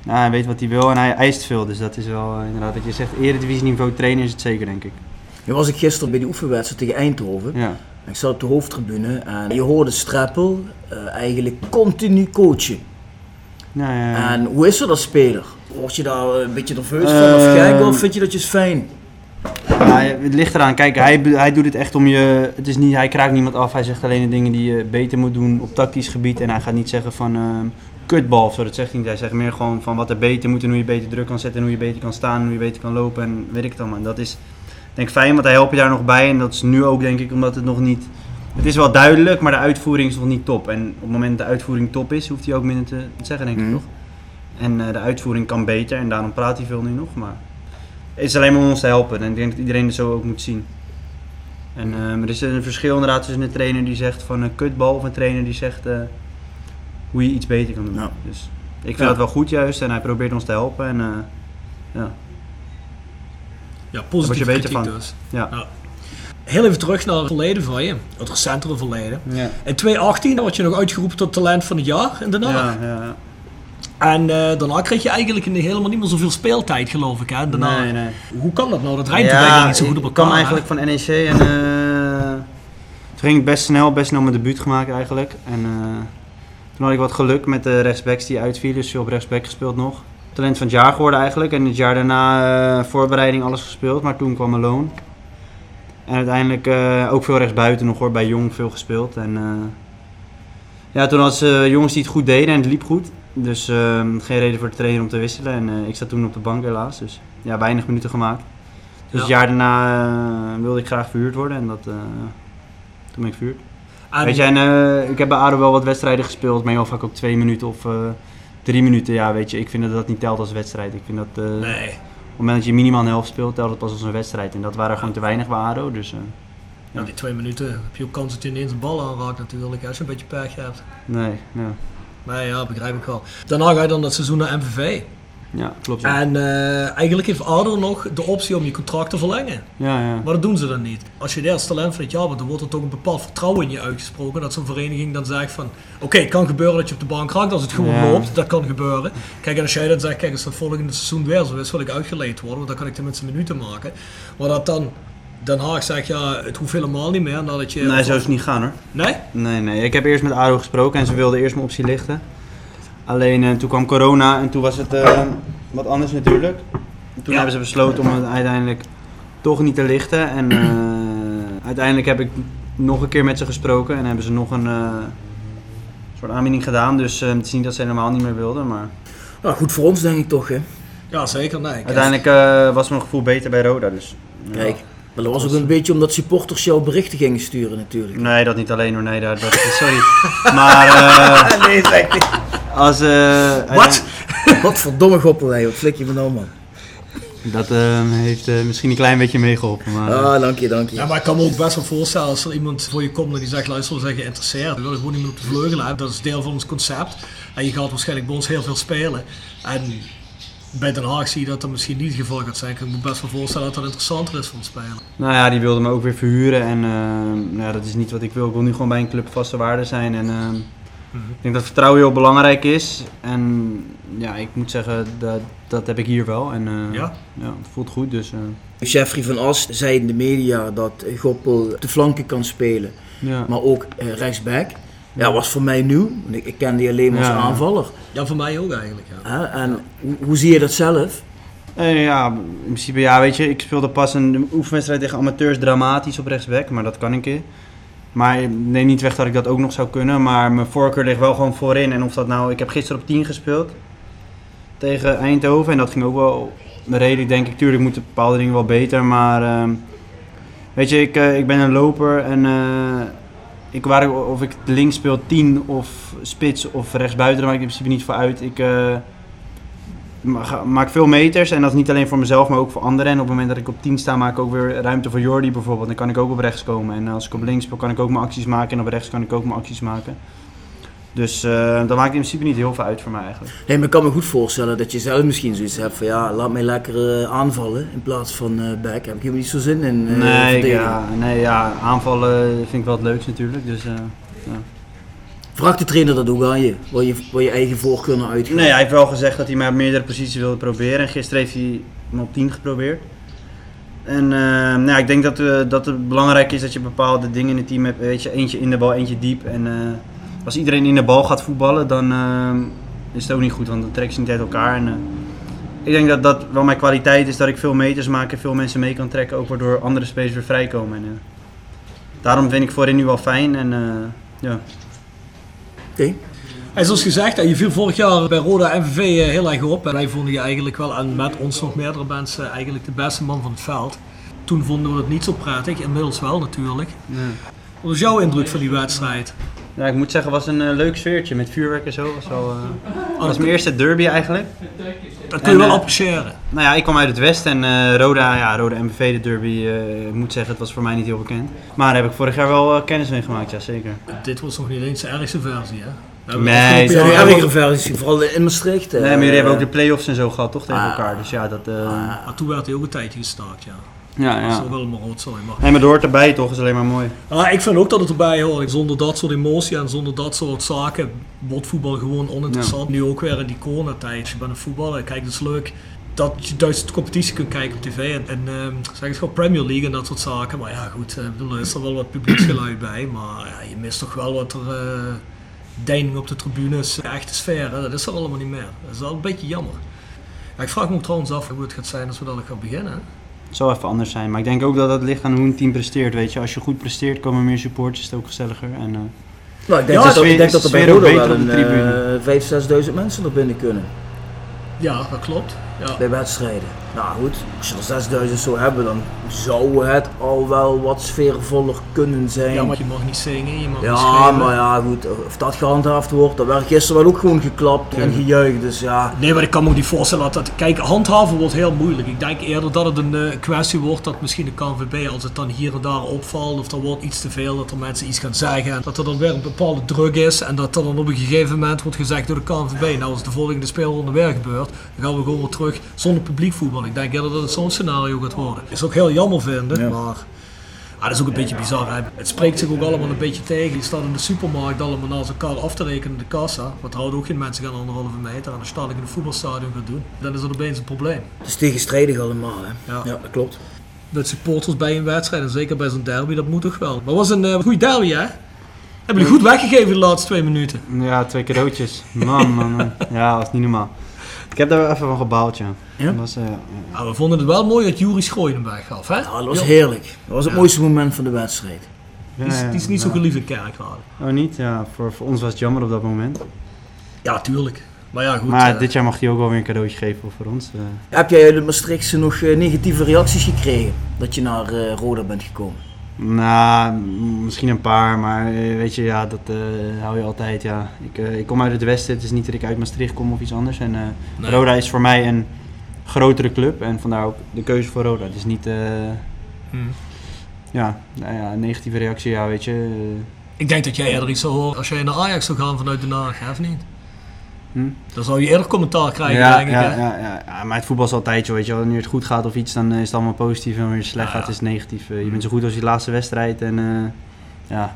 [SPEAKER 4] nou, hij weet wat hij wil en hij eist veel. Dus dat is wel eh, inderdaad, dat je zegt eredivisieniveau trainen is het zeker denk ik.
[SPEAKER 3] Nu was ik gisteren bij die oefenwedstrijd tegen Eindhoven.
[SPEAKER 4] Ja.
[SPEAKER 3] Ik zat op de hoofdtribune en je hoorde Streppel eh, eigenlijk continu coachen.
[SPEAKER 4] Ja, ja, ja.
[SPEAKER 3] En hoe is er dat speler? Word je daar een beetje nerveus van of
[SPEAKER 4] Eh,
[SPEAKER 3] gek of vind je dat je het fijn?
[SPEAKER 4] Ja, het ligt eraan. Kijk, hij, hij doet het echt om je. Het is niet, hij kraakt niemand af. Hij zegt alleen de dingen die je beter moet doen op tactisch gebied. En hij gaat niet zeggen van kutbal of zo. Dat zegt hij niet. Hij zegt meer gewoon van wat er beter moet en hoe je beter druk kan zetten. En hoe je beter kan staan en hoe je beter kan lopen. En weet ik het allemaal. En dat is denk ik fijn, want hij helpt je daar nog bij. En dat is nu ook denk ik omdat het nog niet. Het is wel duidelijk, maar de uitvoering is nog niet top. En op het moment dat de uitvoering top is, hoeft hij ook minder te te zeggen, denk ik
[SPEAKER 3] Mhm.
[SPEAKER 4] toch? En eh, de uitvoering kan beter en daarom praat hij veel nu nog. Maar het is alleen maar om ons te helpen. En ik denk dat iedereen het zo ook moet zien. En ehm, er is een verschil inderdaad tussen een trainer die zegt van een kutbal of een trainer die zegt eh, hoe je iets beter kan doen.
[SPEAKER 3] Ja.
[SPEAKER 4] Dus ik vind
[SPEAKER 3] Ja.
[SPEAKER 4] dat wel goed juist en hij probeert ons te helpen. En, eh, ja.
[SPEAKER 2] Ja,
[SPEAKER 4] je
[SPEAKER 2] positief
[SPEAKER 4] beter
[SPEAKER 2] kritiek
[SPEAKER 4] van.
[SPEAKER 2] dus.
[SPEAKER 4] Ja.
[SPEAKER 2] Ja. Heel even terug naar het verleden van je. Het recentere verleden.
[SPEAKER 4] Ja.
[SPEAKER 2] In 2018 word je nog uitgeroepen tot talent van het jaar in Den Haag.
[SPEAKER 4] Ja.
[SPEAKER 2] En eh, daarna kreeg je eigenlijk helemaal niet meer zoveel speeltijd, geloof ik. Hè? Daarna,
[SPEAKER 4] Nee, nee.
[SPEAKER 2] Hoe kan dat nou? Dat rijmt eigenlijk niet zo goed op
[SPEAKER 4] ik
[SPEAKER 2] elkaar.
[SPEAKER 4] kwam
[SPEAKER 2] hè?
[SPEAKER 4] eigenlijk van NEC en eh, toen ging ik best snel, best snel mijn debuut gemaakt eigenlijk. En eh, toen had ik wat geluk met de rechtsbacks die uitvielen, dus op rechtsback gespeeld nog. Talent van het jaar geworden eigenlijk en het jaar daarna voorbereiding alles gespeeld, maar toen kwam Malone. En uiteindelijk eh, ook veel rechtsbuiten nog hoor, bij Jong veel gespeeld. En, eh, ja, toen was eh, jongens die het goed deden en het liep goed. Dus eh, geen reden voor de trainer om te wisselen. En ik zat toen op de bank helaas, dus ja, weinig minuten gemaakt. Dus het
[SPEAKER 2] Ja.
[SPEAKER 4] jaar daarna wilde ik graag verhuurd worden en dat, toen ben ik verhuurd. Weet je, en ik heb bij ADO wel wat wedstrijden gespeeld, maar heel vaak ook twee minuten of drie minuten. Ja, weet je, ik vind dat dat niet telt als wedstrijd. Ik vind dat,
[SPEAKER 2] Nee.
[SPEAKER 4] Op het moment dat je minimaal een helft speelt, telt het pas als een wedstrijd. En dat waren gewoon te weinig bij ADO, dus eh,
[SPEAKER 2] Ja, die twee minuten heb je ook kans dat je ineens een bal aanraakt natuurlijk. Als je een beetje pech hebt.
[SPEAKER 4] nee, ja.
[SPEAKER 2] Nee, ja, begrijp ik wel. Daarna ga je dan dat seizoen naar MVV.
[SPEAKER 4] Ja, klopt. Ja.
[SPEAKER 2] En eh, eigenlijk heeft ADO nog de optie om je contract te verlengen.
[SPEAKER 4] ja, ja.
[SPEAKER 2] Maar dat doen ze dan niet. Als je het eerste talent van het jaar bent, dan wordt er toch een bepaald vertrouwen in je uitgesproken. Dat zo'n vereniging dan zegt van, oké, het kan gebeuren dat je op de bank raakt als het gewoon
[SPEAKER 4] Ja.
[SPEAKER 2] loopt. Dat kan gebeuren. Kijk, en als jij dan zegt, kijk, als dat volgende seizoen weer zo is, wil ik uitgeleid worden. Want dan kan ik tenminste minuten maken. Maar dat dan Den Haag zegt, ja, het hoeft helemaal niet meer nadat je...
[SPEAKER 4] Nee, zo is het niet gaan hoor.
[SPEAKER 2] Nee?
[SPEAKER 4] Nee, nee. Ik heb eerst met ADO gesproken en ze wilden eerst mijn optie lichten. Alleen eh, toen kwam corona en toen was het eh, wat anders natuurlijk. Toen
[SPEAKER 2] Ja.
[SPEAKER 4] hebben ze besloten om het uiteindelijk toch niet te lichten. En eh, uiteindelijk heb ik nog een keer met ze gesproken en hebben ze nog een eh, soort aanbieding gedaan. Dus het is niet dat ze helemaal niet meer wilden, maar
[SPEAKER 3] Nou, goed voor ons denk ik toch, hè?
[SPEAKER 2] Ja, zeker. Nee.
[SPEAKER 4] Uiteindelijk eh, was mijn gevoel beter bij Roda. Dus, ja.
[SPEAKER 3] Kijk, maar dat was ook een beetje omdat supporters jou berichten gingen sturen natuurlijk.
[SPEAKER 4] Nee, dat niet alleen hoor. Nee, dat, dat sorry. maar eh,
[SPEAKER 3] nee, zeg niet.
[SPEAKER 4] Als... eh,
[SPEAKER 3] Wat? Wat verdomme goppel, hè, wat flik je me nou, man.
[SPEAKER 4] Dat eh, heeft eh, misschien een klein beetje meegeholpen. Maar, eh,
[SPEAKER 3] Ah, dank je, dank je.
[SPEAKER 2] Ja, maar ik kan me ook best wel voorstellen als er iemand voor je komt en die zegt, luister, we zijn geïnteresseerd. We willen gewoon iemand op de vleugel hebben. Dat is deel van ons concept. En je gaat waarschijnlijk bij ons heel veel spelen. En bij Den Haag zie je dat dat misschien niet het geval gaat zijn. Ik kan me best wel voorstellen dat dat interessanter is voor een speler.
[SPEAKER 4] Nou ja, die wilde me ook weer verhuren. En eh, nou, ja, dat is niet wat ik wil. Ik wil nu gewoon bij een club vaste waarde zijn. En ik denk dat vertrouwen heel belangrijk is. En ja, ik moet zeggen, dat, dat heb ik hier wel. En eh,
[SPEAKER 2] Ja?
[SPEAKER 4] ja, het voelt goed. Dus eh,
[SPEAKER 3] Jeffrey van As zei in de media dat Goppel op de flanken kan spelen,
[SPEAKER 4] ja.
[SPEAKER 3] maar ook eh, rechtsback. Ja, was voor mij nieuw. want Ik, ik ken die alleen maar als
[SPEAKER 4] Ja.
[SPEAKER 3] aanvaller.
[SPEAKER 2] Ja, voor mij ook eigenlijk. Ja.
[SPEAKER 3] En hoe, hoe zie je dat zelf?
[SPEAKER 4] Eh, ja, in principe ja, weet je, ik speelde pas een oefenwedstrijd tegen amateurs dramatisch op rechtsback, maar dat kan een keer. Maar neem niet weg dat ik dat ook nog zou kunnen, maar mijn voorkeur ligt wel gewoon voorin. En of dat nou, ik heb gisteren op 10 gespeeld tegen Eindhoven en dat ging ook wel redelijk, denk ik. Tuurlijk moeten bepaalde dingen wel beter, maar ehm, weet je, ik, eh, ik ben een loper en eh, ik, waar, of ik links speel 10 of spits of rechtsbuiten, daar maakt in principe niet voor uit. Ik eh, maak veel meters en dat is niet alleen voor mezelf, maar ook voor anderen. En op het moment dat ik op 10 sta, maak ik ook weer ruimte voor Jordi bijvoorbeeld. Dan kan ik ook op rechts komen. En als ik op links speel, kan ik ook mijn acties maken en op rechts kan ik ook mijn acties maken. Dus eh dat maakt in principe niet heel veel uit voor mij eigenlijk.
[SPEAKER 3] Nee, maar ik kan me goed voorstellen dat je zelf misschien zoiets hebt van ja, laat mij lekker eh, aanvallen in plaats van eh back. Heb ik helemaal niet zo zin in eh
[SPEAKER 4] nee, ja, nee, ja, aanvallen vind ik wel het leukst natuurlijk. Dus, eh, ja.
[SPEAKER 3] Vraag de trainer dat ook aan je, waar je, waar je eigen voorkeur naar uitgaat.
[SPEAKER 4] Nee, hij heeft wel gezegd dat hij mij op meerdere posities wilde proberen. En gisteren heeft hij me op 10 geprobeerd. En eh, nou, ja, ik denk dat, eh, dat het belangrijk is dat je bepaalde dingen in het team hebt. Weet je, eentje in de bal, eentje diep. En eh, als iedereen in de bal gaat voetballen, dan eh, is het ook niet goed, want dan trek je niet uit elkaar. En, eh, ik denk dat dat wel mijn kwaliteit is, dat ik veel meters maak en veel mensen mee kan trekken. Ook waardoor andere spelers weer vrijkomen. En, daarom vind ik voorin nu wel fijn. En, ja.
[SPEAKER 3] Oké.
[SPEAKER 2] En zoals gezegd, je viel vorig jaar bij Roda MVV eh, heel erg op. En wij vonden je eigenlijk wel, en met ons nog meerdere mensen, eigenlijk de beste man van het veld. Toen vonden we het niet zo prettig, inmiddels wel natuurlijk. Wat was jouw indruk van die wedstrijd?
[SPEAKER 4] Ja, ik moet zeggen, het was een eh, leuk sfeertje met vuurwerk en zo. Was dat was mijn eerste derby eigenlijk.
[SPEAKER 2] Dat kun je wel
[SPEAKER 4] eh,
[SPEAKER 2] appreciëren.
[SPEAKER 4] Nou ja, ik kwam uit het Westen en Roda, ja, Roda MVV, de derby, ik moet zeggen, het was voor mij niet heel bekend. Maar daar heb ik vorig jaar wel kennis mee gemaakt, ja zeker.
[SPEAKER 2] Dit was nog niet eens de ergste versie, hè?
[SPEAKER 4] Nee,
[SPEAKER 3] Ja, ergere versie, vooral in Maastricht.
[SPEAKER 4] Nee, maar jullie hebben ook de play-offs en zo gehad, toch, tegen elkaar? Dus ja, dat...
[SPEAKER 2] Maar toen werd hij ook een tijdje gestaakt, ja.
[SPEAKER 4] Ja,
[SPEAKER 2] Dat is
[SPEAKER 4] ja.
[SPEAKER 2] wel een rotzooi. Maar
[SPEAKER 4] Nee, maar dat hoort erbij toch, is alleen maar mooi.
[SPEAKER 2] Ah, ik vind ook dat het erbij hoort. Zonder dat soort emotie en zonder dat soort zaken wordt voetbal gewoon oninteressant. Nu ook weer in die coronatijd. Je bent een voetballer, kijk, het is leuk dat je Duitse competitie kunt kijken op tv. En, en ehm, zeg het gewoon Premier League en dat soort zaken. Maar ja, goed, eh, ik bedoel, er is er wel wat publieksgeluid bij. Maar ja, je mist toch wel wat er, eh deining op de tribunes, de echte sfeer. Hè? Dat is er allemaal niet meer. Dat is wel een beetje jammer. Ja, ik vraag me ook trouwens af hoe het gaat zijn als we dadelijk gaan beginnen.
[SPEAKER 4] Het zal even anders zijn, maar ik denk ook dat het ligt aan hoe een team presteert, weet je. Als je goed presteert, komen meer supporters, is het ook gezelliger. En, eh,
[SPEAKER 3] Nou, ik denk
[SPEAKER 4] Ja,
[SPEAKER 3] dat,
[SPEAKER 4] de
[SPEAKER 3] ik denk dat er
[SPEAKER 4] de
[SPEAKER 3] bij
[SPEAKER 4] beter
[SPEAKER 3] wel
[SPEAKER 4] op de
[SPEAKER 3] een
[SPEAKER 4] tribune.
[SPEAKER 3] eh 5.000, 6.000 mensen er binnen kunnen.
[SPEAKER 2] Ja, dat klopt. Ja.
[SPEAKER 3] bij wedstrijden. Nou goed, als je er 6000 zou hebben, dan zou het al wel wat sfeervoller kunnen zijn.
[SPEAKER 2] ja, maar je mag niet zingen, je mag niet
[SPEAKER 3] Ja, maar ja, goed, of dat gehandhaafd wordt, dat werd gisteren wel ook gewoon geklapt en gejuicht. Dus ja,
[SPEAKER 2] Nee, maar ik kan me ook niet voorstellen dat dat... Kijk, handhaven wordt heel moeilijk. Ik denk eerder dat het een eh, kwestie wordt dat misschien de KNVB, als het dan hier en daar opvalt of er wordt iets te veel, dat er mensen iets gaan zeggen. En dat er dan weer een bepaalde druk is en dat er dan op een gegeven moment wordt gezegd door de KNVB, nou als de volgende speelronde weer gebeurt, dan gaan we gewoon weer terug zonder publiek voetbal. Ik denk eerder dat het zo'n scenario gaat worden. Is ook heel jammer vinden,
[SPEAKER 3] Ja.
[SPEAKER 2] maar... Ah, dat is ook een beetje bizar. Hè? Het spreekt zich ook allemaal een beetje tegen. Je staat in de supermarkt allemaal naast elkaar af te rekenen in de kassa. Want er houden ook geen mensen gaan anderhalve meter. En als je dat in een voetbalstadion gaat doen, dan is dat opeens een probleem.
[SPEAKER 3] het is tegenstrijdig allemaal. Hè.
[SPEAKER 2] Ja.
[SPEAKER 3] Ja, dat klopt.
[SPEAKER 2] Met supporters bij een wedstrijd, en zeker bij zo'n derby, dat moet toch wel. Maar het was een eh goede derby, hè? Hebben jullie goed weggegeven de laatste twee minuten?
[SPEAKER 4] Ja, twee cadeautjes. Man, man, man. Ja, dat is niet normaal. Ik heb daar wel even van gebouwd, ja.
[SPEAKER 3] Ja?
[SPEAKER 4] Was, eh, ja.
[SPEAKER 2] Ja, we vonden het wel mooi dat Juris Schooien hem weggaf, hè?
[SPEAKER 3] Ja, dat was heerlijk. Dat was het mooiste moment van de wedstrijd.
[SPEAKER 2] Die is, die is niet zo
[SPEAKER 4] Ja.
[SPEAKER 2] geliefd in Kerkrade.
[SPEAKER 4] Oh, niet? Ja, voor, voor ons was het jammer op dat moment.
[SPEAKER 2] Ja, tuurlijk. Maar ja, goed.
[SPEAKER 4] maar
[SPEAKER 2] eh,
[SPEAKER 4] dit jaar mag hij ook wel weer een cadeautje geven voor ons. eh.
[SPEAKER 3] Heb jij uit de Maastrichtse nog negatieve reacties gekregen dat je naar eh, Roda bent gekomen?
[SPEAKER 4] Nou, misschien een paar, maar eh, weet je, ja, dat eh, hou je altijd. Ja. Ik, eh, ik kom uit het Westen, het is niet dat ik uit Maastricht kom of iets anders. En
[SPEAKER 2] Nee.
[SPEAKER 4] Roda is voor mij een grotere club en vandaar ook de keuze voor Roda. Het is niet,
[SPEAKER 2] hmm.
[SPEAKER 4] ja, nou ja, een negatieve reactie, ja, weet je.
[SPEAKER 2] Ik denk dat jij eerder iets zou horen als jij naar Ajax zou gaan vanuit Den Haag, hè, of niet?
[SPEAKER 4] Hm?
[SPEAKER 2] Dan zou je eerder commentaar krijgen,
[SPEAKER 4] ja,
[SPEAKER 2] denk ik.
[SPEAKER 4] ja,
[SPEAKER 2] hè?
[SPEAKER 4] ja, ja, ja, maar het voetbal is altijd zo, weet je wel. Wanneer het goed gaat of iets, dan eh, is het allemaal positief. En wanneer het slecht
[SPEAKER 2] Ja. Hm.
[SPEAKER 4] gaat, is het negatief. Eh, je bent zo goed als je laatste wedstrijd en eh, ja,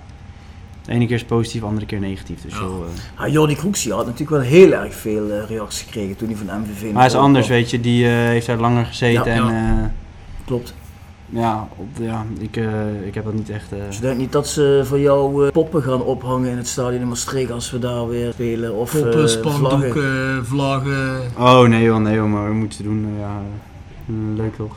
[SPEAKER 4] de ene keer is het positief, de andere keer negatief. Dus
[SPEAKER 2] Ja.
[SPEAKER 4] joh, eh.
[SPEAKER 3] Ah, Jordi Kroeksie had natuurlijk wel heel erg veel reacties gekregen toen hij van MVV
[SPEAKER 4] Maar hij is anders,
[SPEAKER 3] kwam.
[SPEAKER 4] weet je. Die eh, heeft daar langer gezeten
[SPEAKER 3] Ja,
[SPEAKER 4] en
[SPEAKER 2] ja.
[SPEAKER 4] eh,
[SPEAKER 3] Klopt.
[SPEAKER 4] Ja, op, ja ik, eh, ik heb dat niet echt... eh,
[SPEAKER 3] Dus ik denk niet dat ze voor jou eh, poppen gaan ophangen in het stadion in Maastricht als we daar weer spelen. Of
[SPEAKER 2] Poppen,
[SPEAKER 3] eh,
[SPEAKER 2] spandoeken,
[SPEAKER 3] vlaggen.
[SPEAKER 2] vlaggen.
[SPEAKER 4] Oh nee joh, nee joh, maar we moeten doen. ja, leuk toch?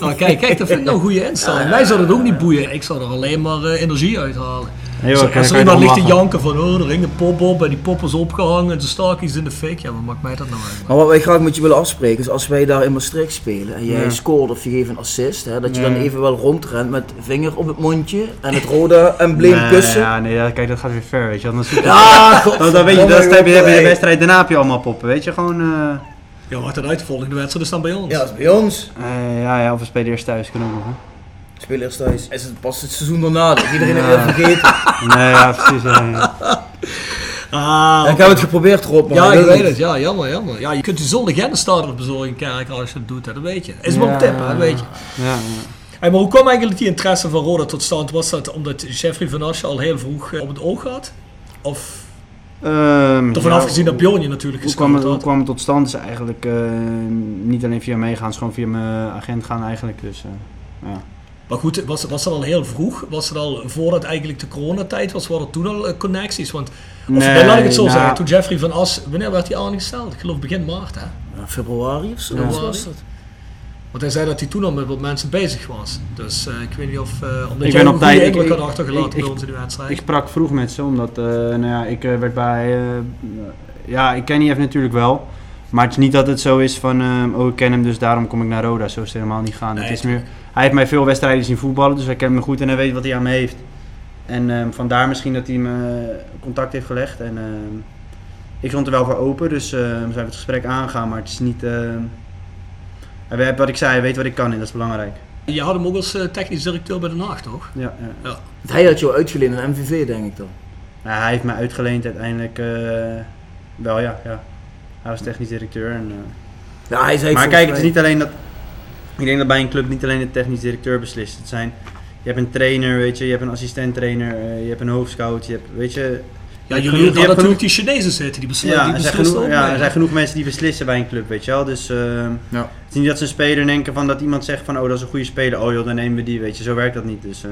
[SPEAKER 2] Nou, kijk, kijk, dat vind ik nou een goede instelling. Mij zou dat ook niet boeien. Ik zou er alleen maar energie uithalen.
[SPEAKER 4] Nee,
[SPEAKER 2] als er iemand ligt te janken van, oh, er hing een pop op en die pop is opgehangen en de staakjes in de fik. Ja, wat maakt mij dat nou uit?
[SPEAKER 3] Maar wat wij graag met je willen afspreken is als wij daar in Maastricht spelen en jij
[SPEAKER 4] Ja.
[SPEAKER 3] scoort of je geeft een assist, hè, dat je
[SPEAKER 4] Ja.
[SPEAKER 3] dan even wel rondrent met vinger op het mondje en het rode embleem
[SPEAKER 4] Nee,
[SPEAKER 3] kussen.
[SPEAKER 4] Ja, nee, ja, kijk, dat gaat weer ver, weet je.
[SPEAKER 3] Ja,
[SPEAKER 4] dan, dan weet je,
[SPEAKER 3] godverdomme,
[SPEAKER 4] dan heb je, de wedstrijd daarna heb je allemaal poppen, weet je. Gewoon, eh,
[SPEAKER 2] Ja, wat dan uit de volgende wedstrijd is dan bij ons.
[SPEAKER 3] Ja, dat is bij ons.
[SPEAKER 4] eh, ja, ja, of we spelen eerst thuis, kan ook nog, hè.
[SPEAKER 3] Spelers thuis. Is het pas het seizoen daarna dat iedereen het weer vergeten?
[SPEAKER 4] Nee, ja, precies. ja, ja.
[SPEAKER 2] Ah,
[SPEAKER 3] ik heb het geprobeerd Rob, maar
[SPEAKER 2] Ja, ik weet het. Ja, jammer, jammer. Ja, je kunt je zonder Gendenstader bezorgen in Kerk als je het doet, hè, dat weet je. Is wel een tip, hè, dat weet je.
[SPEAKER 4] Ja.
[SPEAKER 2] Hey, maar hoe kwam eigenlijk die interesse van Roda tot stand? Was dat omdat Jeffrey van Asje al heel vroeg eh, op het oog had? Of
[SPEAKER 4] Ehm,
[SPEAKER 2] ervan
[SPEAKER 4] ja,
[SPEAKER 2] afgezien dat Bjorn je natuurlijk
[SPEAKER 4] Hoe kwam, het,
[SPEAKER 2] gescout
[SPEAKER 4] hoe
[SPEAKER 2] had?
[SPEAKER 4] kwam het tot stand? Is eigenlijk eh, niet alleen via meegaan, is gewoon via mijn agent gaan eigenlijk. Dus, eh, ja.
[SPEAKER 2] Maar goed, was, was dat al heel vroeg? Was het al voordat eigenlijk de coronatijd was? Waren er toen al eh, connecties? Want, of
[SPEAKER 4] Nee,
[SPEAKER 2] laat ik het zo
[SPEAKER 4] nou-
[SPEAKER 2] zeggen, toen Jeffrey van As, wanneer werd hij aangesteld? Ik geloof begin maart, hè?
[SPEAKER 3] Ja, februari of zo was dat.
[SPEAKER 2] Want hij zei dat hij toen al met wat mensen bezig was. Dus eh, ik weet niet of, eh omdat
[SPEAKER 4] Ik ben
[SPEAKER 2] een
[SPEAKER 4] op
[SPEAKER 2] goede
[SPEAKER 4] tijd-
[SPEAKER 2] indruk
[SPEAKER 4] ik-
[SPEAKER 2] had achtergelaten
[SPEAKER 4] ik-
[SPEAKER 2] bij ons in de wedstrijd.
[SPEAKER 4] Ik sprak vroeg met ze, omdat eh, nou ja, ik eh, werd bij... eh, ja, ik ken die even natuurlijk wel. Maar het is niet dat het zo is van, eh, oh ik ken hem, dus daarom kom ik naar Roda. Zo is het helemaal niet gaan.
[SPEAKER 2] Nee,
[SPEAKER 4] het is meer, hij heeft mij veel wedstrijden zien voetballen, dus hij kent me goed en hij weet wat hij aan me heeft. En ehm, vandaar misschien dat hij me contact heeft gelegd. En ehm, ik stond er wel voor open, dus eh, we zijn het gesprek aangegaan, maar het is niet... ehm, hij weet wat ik zei, hij weet wat ik kan en dat is belangrijk.
[SPEAKER 2] Je had hem ook als eh, technisch directeur bij de Nacht, toch?
[SPEAKER 4] Ja, ja.
[SPEAKER 2] Ja.
[SPEAKER 3] Hij had jou uitgeleend aan MVV, denk ik dan.
[SPEAKER 4] Ja, hij heeft mij uitgeleend uiteindelijk eh, wel, ja, ja. Hij was technisch directeur. En, eh,
[SPEAKER 3] Ja, hij zei
[SPEAKER 4] maar kijk, het is niet alleen dat. Ik denk dat bij een club niet alleen de technisch directeur beslist. Het zijn, je hebt een trainer, weet je, je hebt een assistent trainer, je hebt een hoofdscout, je hebt, weet je.
[SPEAKER 2] Ja,
[SPEAKER 4] je hebt
[SPEAKER 2] jullie
[SPEAKER 4] genoeg-
[SPEAKER 2] hadden natuurlijk die Chinezen zitten, die, besl
[SPEAKER 4] ja,
[SPEAKER 2] die
[SPEAKER 4] er zijn,
[SPEAKER 2] beslissen
[SPEAKER 4] genoeg, ja, er zijn
[SPEAKER 2] hè?
[SPEAKER 4] genoeg mensen die beslissen bij een club, weet je wel. Dus eh,
[SPEAKER 3] Ja.
[SPEAKER 4] het is niet dat ze een speler denken van dat iemand zegt van oh dat is een goede speler, oh joh dan nemen we die, weet je. Zo werkt dat niet. Dus, eh,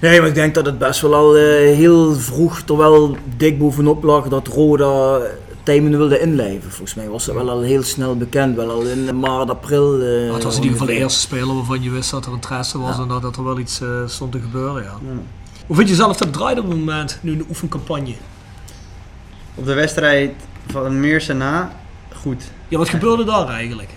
[SPEAKER 3] Nee, maar ik denk dat het best wel al eh, heel vroeg, terwijl dik bovenop lag, dat Roda Tijmen wilde inlijven. Volgens mij was dat wel al heel snel bekend, wel al in maart, april. eh,
[SPEAKER 2] Ja, het was in ieder geval de eerste speler waarvan je wist dat er interesse was en dat, er wel iets eh, stond te gebeuren. Ja.
[SPEAKER 4] ja.
[SPEAKER 2] Hoe vind je zelf dat het draait op het moment, nu in de oefencampagne?
[SPEAKER 4] Op de wedstrijd van Meerse na, goed.
[SPEAKER 2] Ja, wat gebeurde daar eigenlijk?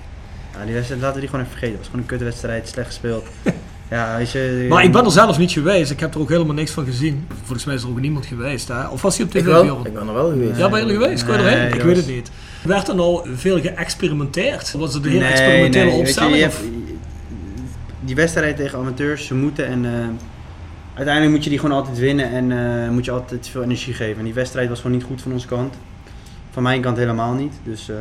[SPEAKER 4] Ja, die wedstrijd laten we die gewoon even vergeten. Het was gewoon een kutwedstrijd, slecht gespeeld. ja, weet je.
[SPEAKER 2] Maar ik ben er zelf niet geweest, ik heb er ook helemaal niks van gezien. Volgens mij is er ook niemand geweest, hè? Of was hij op tv?
[SPEAKER 3] Ik wel, ik ben er wel geweest.
[SPEAKER 2] Ja, ben je er geweest?
[SPEAKER 4] Nee,
[SPEAKER 2] erheen? Ik
[SPEAKER 4] dat
[SPEAKER 2] weet het niet. Werd er nou veel geëxperimenteerd? Was het een hele
[SPEAKER 4] Nee,
[SPEAKER 2] experimentele
[SPEAKER 4] nee, weet je,
[SPEAKER 2] opstelling?
[SPEAKER 4] je
[SPEAKER 2] of-
[SPEAKER 4] hebt- die wedstrijd tegen amateurs, ze moeten en eh, uiteindelijk moet je die gewoon altijd winnen en eh, moet je altijd veel energie geven. En die wedstrijd was gewoon niet goed van onze kant. Van mijn kant helemaal niet. Dus eh,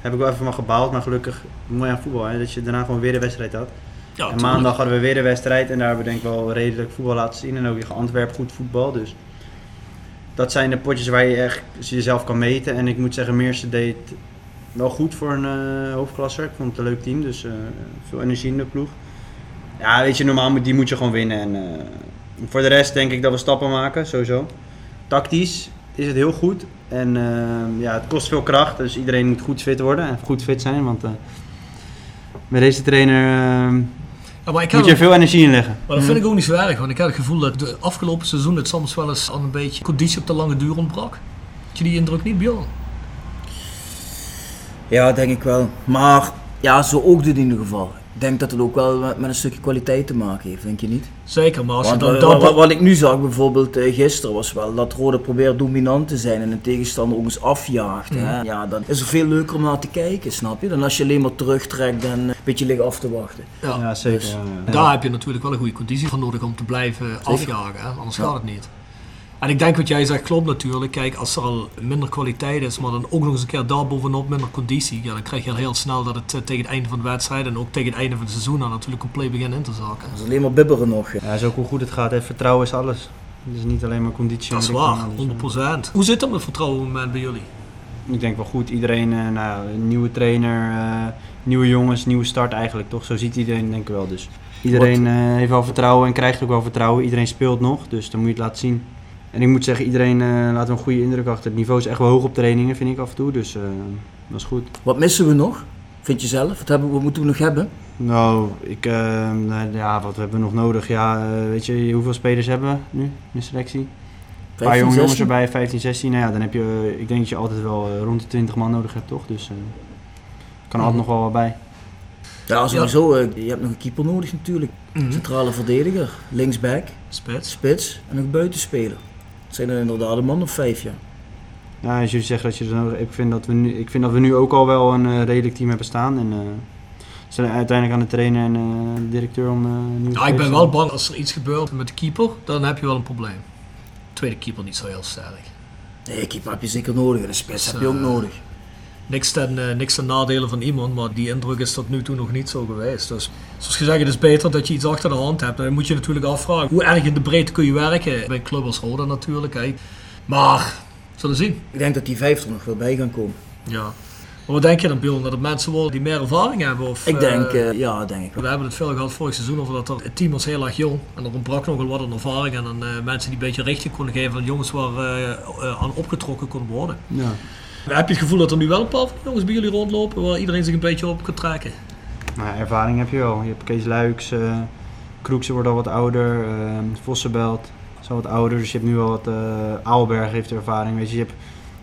[SPEAKER 4] heb ik wel even van gebaald, maar gelukkig mooi aan voetbal, hè, dat je daarna gewoon weer de wedstrijd had.
[SPEAKER 2] Ja,
[SPEAKER 4] en maandag hadden we weer de wedstrijd en daar hebben we denk ik wel redelijk voetbal laten zien. En ook tegen Antwerpen goed voetbal. Dus dat zijn de potjes waar je echt jezelf kan meten. En ik moet zeggen, Meersen deed wel goed voor een eh, hoofdklasser. Ik vond het een leuk team, dus eh, veel energie in de ploeg. Ja, weet je, normaal moet, die moet je gewoon winnen. En eh, voor de rest denk ik dat we stappen maken, sowieso. Tactisch is het heel goed. En ja, het kost veel kracht, dus iedereen moet goed fit worden en goed fit zijn. Want met deze trainer
[SPEAKER 2] Ja, maar ik
[SPEAKER 4] moet je veel energie inleggen.
[SPEAKER 2] Maar dat vind ik ook niet zo erg, want ik heb het gevoel dat de afgelopen seizoen het soms wel eens aan een beetje conditie op de lange duur ontbrak. Had je die indruk niet, Bjorn?
[SPEAKER 3] Ja, denk ik wel. Maar ja, zo ook dit in ieder geval. Ik denk dat het ook wel met, met een stukje kwaliteit te maken heeft, denk je niet?
[SPEAKER 2] Zeker, maar als je
[SPEAKER 3] Want
[SPEAKER 2] dan...
[SPEAKER 3] wa-
[SPEAKER 2] dan
[SPEAKER 3] wa- wa- wat, ik nu zag bijvoorbeeld eh, gisteren was wel dat Rode probeert dominant te zijn en een tegenstander ook eens afjaagt. Hè?
[SPEAKER 2] Mhm.
[SPEAKER 3] Ja, dan is veel leuker om naar te kijken, snap je? Dan als je alleen maar terugtrekt en een beetje ligt af te wachten.
[SPEAKER 2] ja,
[SPEAKER 4] Ja, zeker.
[SPEAKER 3] Dus,
[SPEAKER 4] ja, ja.
[SPEAKER 2] Daar heb je natuurlijk wel een goede conditie voor nodig om te blijven afjagen, hè? anders
[SPEAKER 3] Ja.
[SPEAKER 2] gaat het niet. En ik denk wat jij zegt klopt natuurlijk. Kijk, als er al minder kwaliteit is, maar dan ook nog eens een keer daarbovenop minder conditie, ja, dan krijg je al heel snel dat het eh, tegen het einde van de wedstrijd en ook tegen het einde van het seizoen dan natuurlijk compleet begint in te zakken.
[SPEAKER 3] Dat is alleen maar bibberen nog.
[SPEAKER 4] Ja, zo hoe goed het gaat. Hè. Vertrouwen is alles. Het is niet alleen maar conditie.
[SPEAKER 2] Dat is
[SPEAKER 4] en
[SPEAKER 2] waar,
[SPEAKER 4] alles.
[SPEAKER 2] 100%. Hoe zit dat met vertrouwen op het moment bij jullie?
[SPEAKER 4] Ik denk wel goed. Iedereen, eh, nou, ja, nieuwe trainer, eh, nieuwe jongens, nieuwe start eigenlijk toch. Zo ziet iedereen denk ik wel. Dus iedereen eh, heeft wel vertrouwen en krijgt ook wel vertrouwen. Iedereen speelt nog, dus dan moet je het laten zien. En ik moet zeggen, iedereen eh, laat een goede indruk achter. Het niveau is echt wel hoog op trainingen, vind ik af en toe. Dus eh, dat is goed.
[SPEAKER 3] Wat missen we nog? Vind je zelf? Wat, hebben, we- wat moeten we nog hebben?
[SPEAKER 4] Nou, ik, eh, ja, wat hebben we nog nodig? Ja, weet je hoeveel spelers hebben we nu in de selectie? Een paar
[SPEAKER 3] 15,
[SPEAKER 4] jonge jongens
[SPEAKER 3] 16?
[SPEAKER 4] erbij, 15, 16. Nou ja, dan heb je, ik denk dat je altijd wel rond de 20 man nodig hebt, toch? Dus eh kan altijd nog wel wat bij.
[SPEAKER 3] Ja, sowieso. eh, je hebt nog een keeper nodig natuurlijk.
[SPEAKER 2] Mhm.
[SPEAKER 3] Centrale verdediger, linksback,
[SPEAKER 2] Spits.
[SPEAKER 3] spits en nog buitenspeler. Het zijn er inderdaad een man of vijf, ja.
[SPEAKER 4] Ja, als jullie zeggen dat je er nodig ik vind dat we nu, ik vind dat we nu ook al wel een eh, redelijk team hebben staan. En eh, we zijn uiteindelijk aan de trainer en eh, de directeur om eh nieuwe
[SPEAKER 2] Nou, ik ben wel bang als er iets gebeurt met de keeper, dan heb je wel een probleem. Tweede keeper niet zo heel sterk.
[SPEAKER 3] Nee, keeper heb je zeker nodig. En een spits
[SPEAKER 2] Dus,
[SPEAKER 3] heb je ook nodig.
[SPEAKER 2] Niks ten, eh, niks ten nadele van iemand, maar die indruk is tot nu toe nog niet zo geweest. Dus zoals gezegd, het is beter dat je iets achter de hand hebt. En dan moet je natuurlijk afvragen, hoe erg in de breedte kun je werken? Bij een club als Roda natuurlijk. Hè. Maar, zullen we zien.
[SPEAKER 3] Ik denk dat die vijf er nog wel bij gaan komen.
[SPEAKER 2] Ja. Maar wat denk je dan, Bjorn? Dat het mensen worden die meer ervaring hebben? Of,
[SPEAKER 3] Ik denk,
[SPEAKER 2] eh,
[SPEAKER 3] eh, ja, denk ik wel.
[SPEAKER 2] We hebben het veel gehad vorig seizoen over dat er, het team was heel erg jong. En er ontbrak nogal wat aan ervaring. En dan eh, mensen die een beetje richting konden geven aan jongens waar aan opgetrokken konden worden.
[SPEAKER 4] Ja.
[SPEAKER 2] Heb je het gevoel dat er nu wel een paar van jongens bij jullie rondlopen waar iedereen zich een beetje op kan trekken?
[SPEAKER 4] Nou, ervaring heb je wel. Je hebt Kees Luiks, eh Kroekse wordt al wat ouder, eh Vossenbelt is al wat ouder. Dus je hebt nu al wat, eh Aalberg heeft ervaring. Weet je, je hebt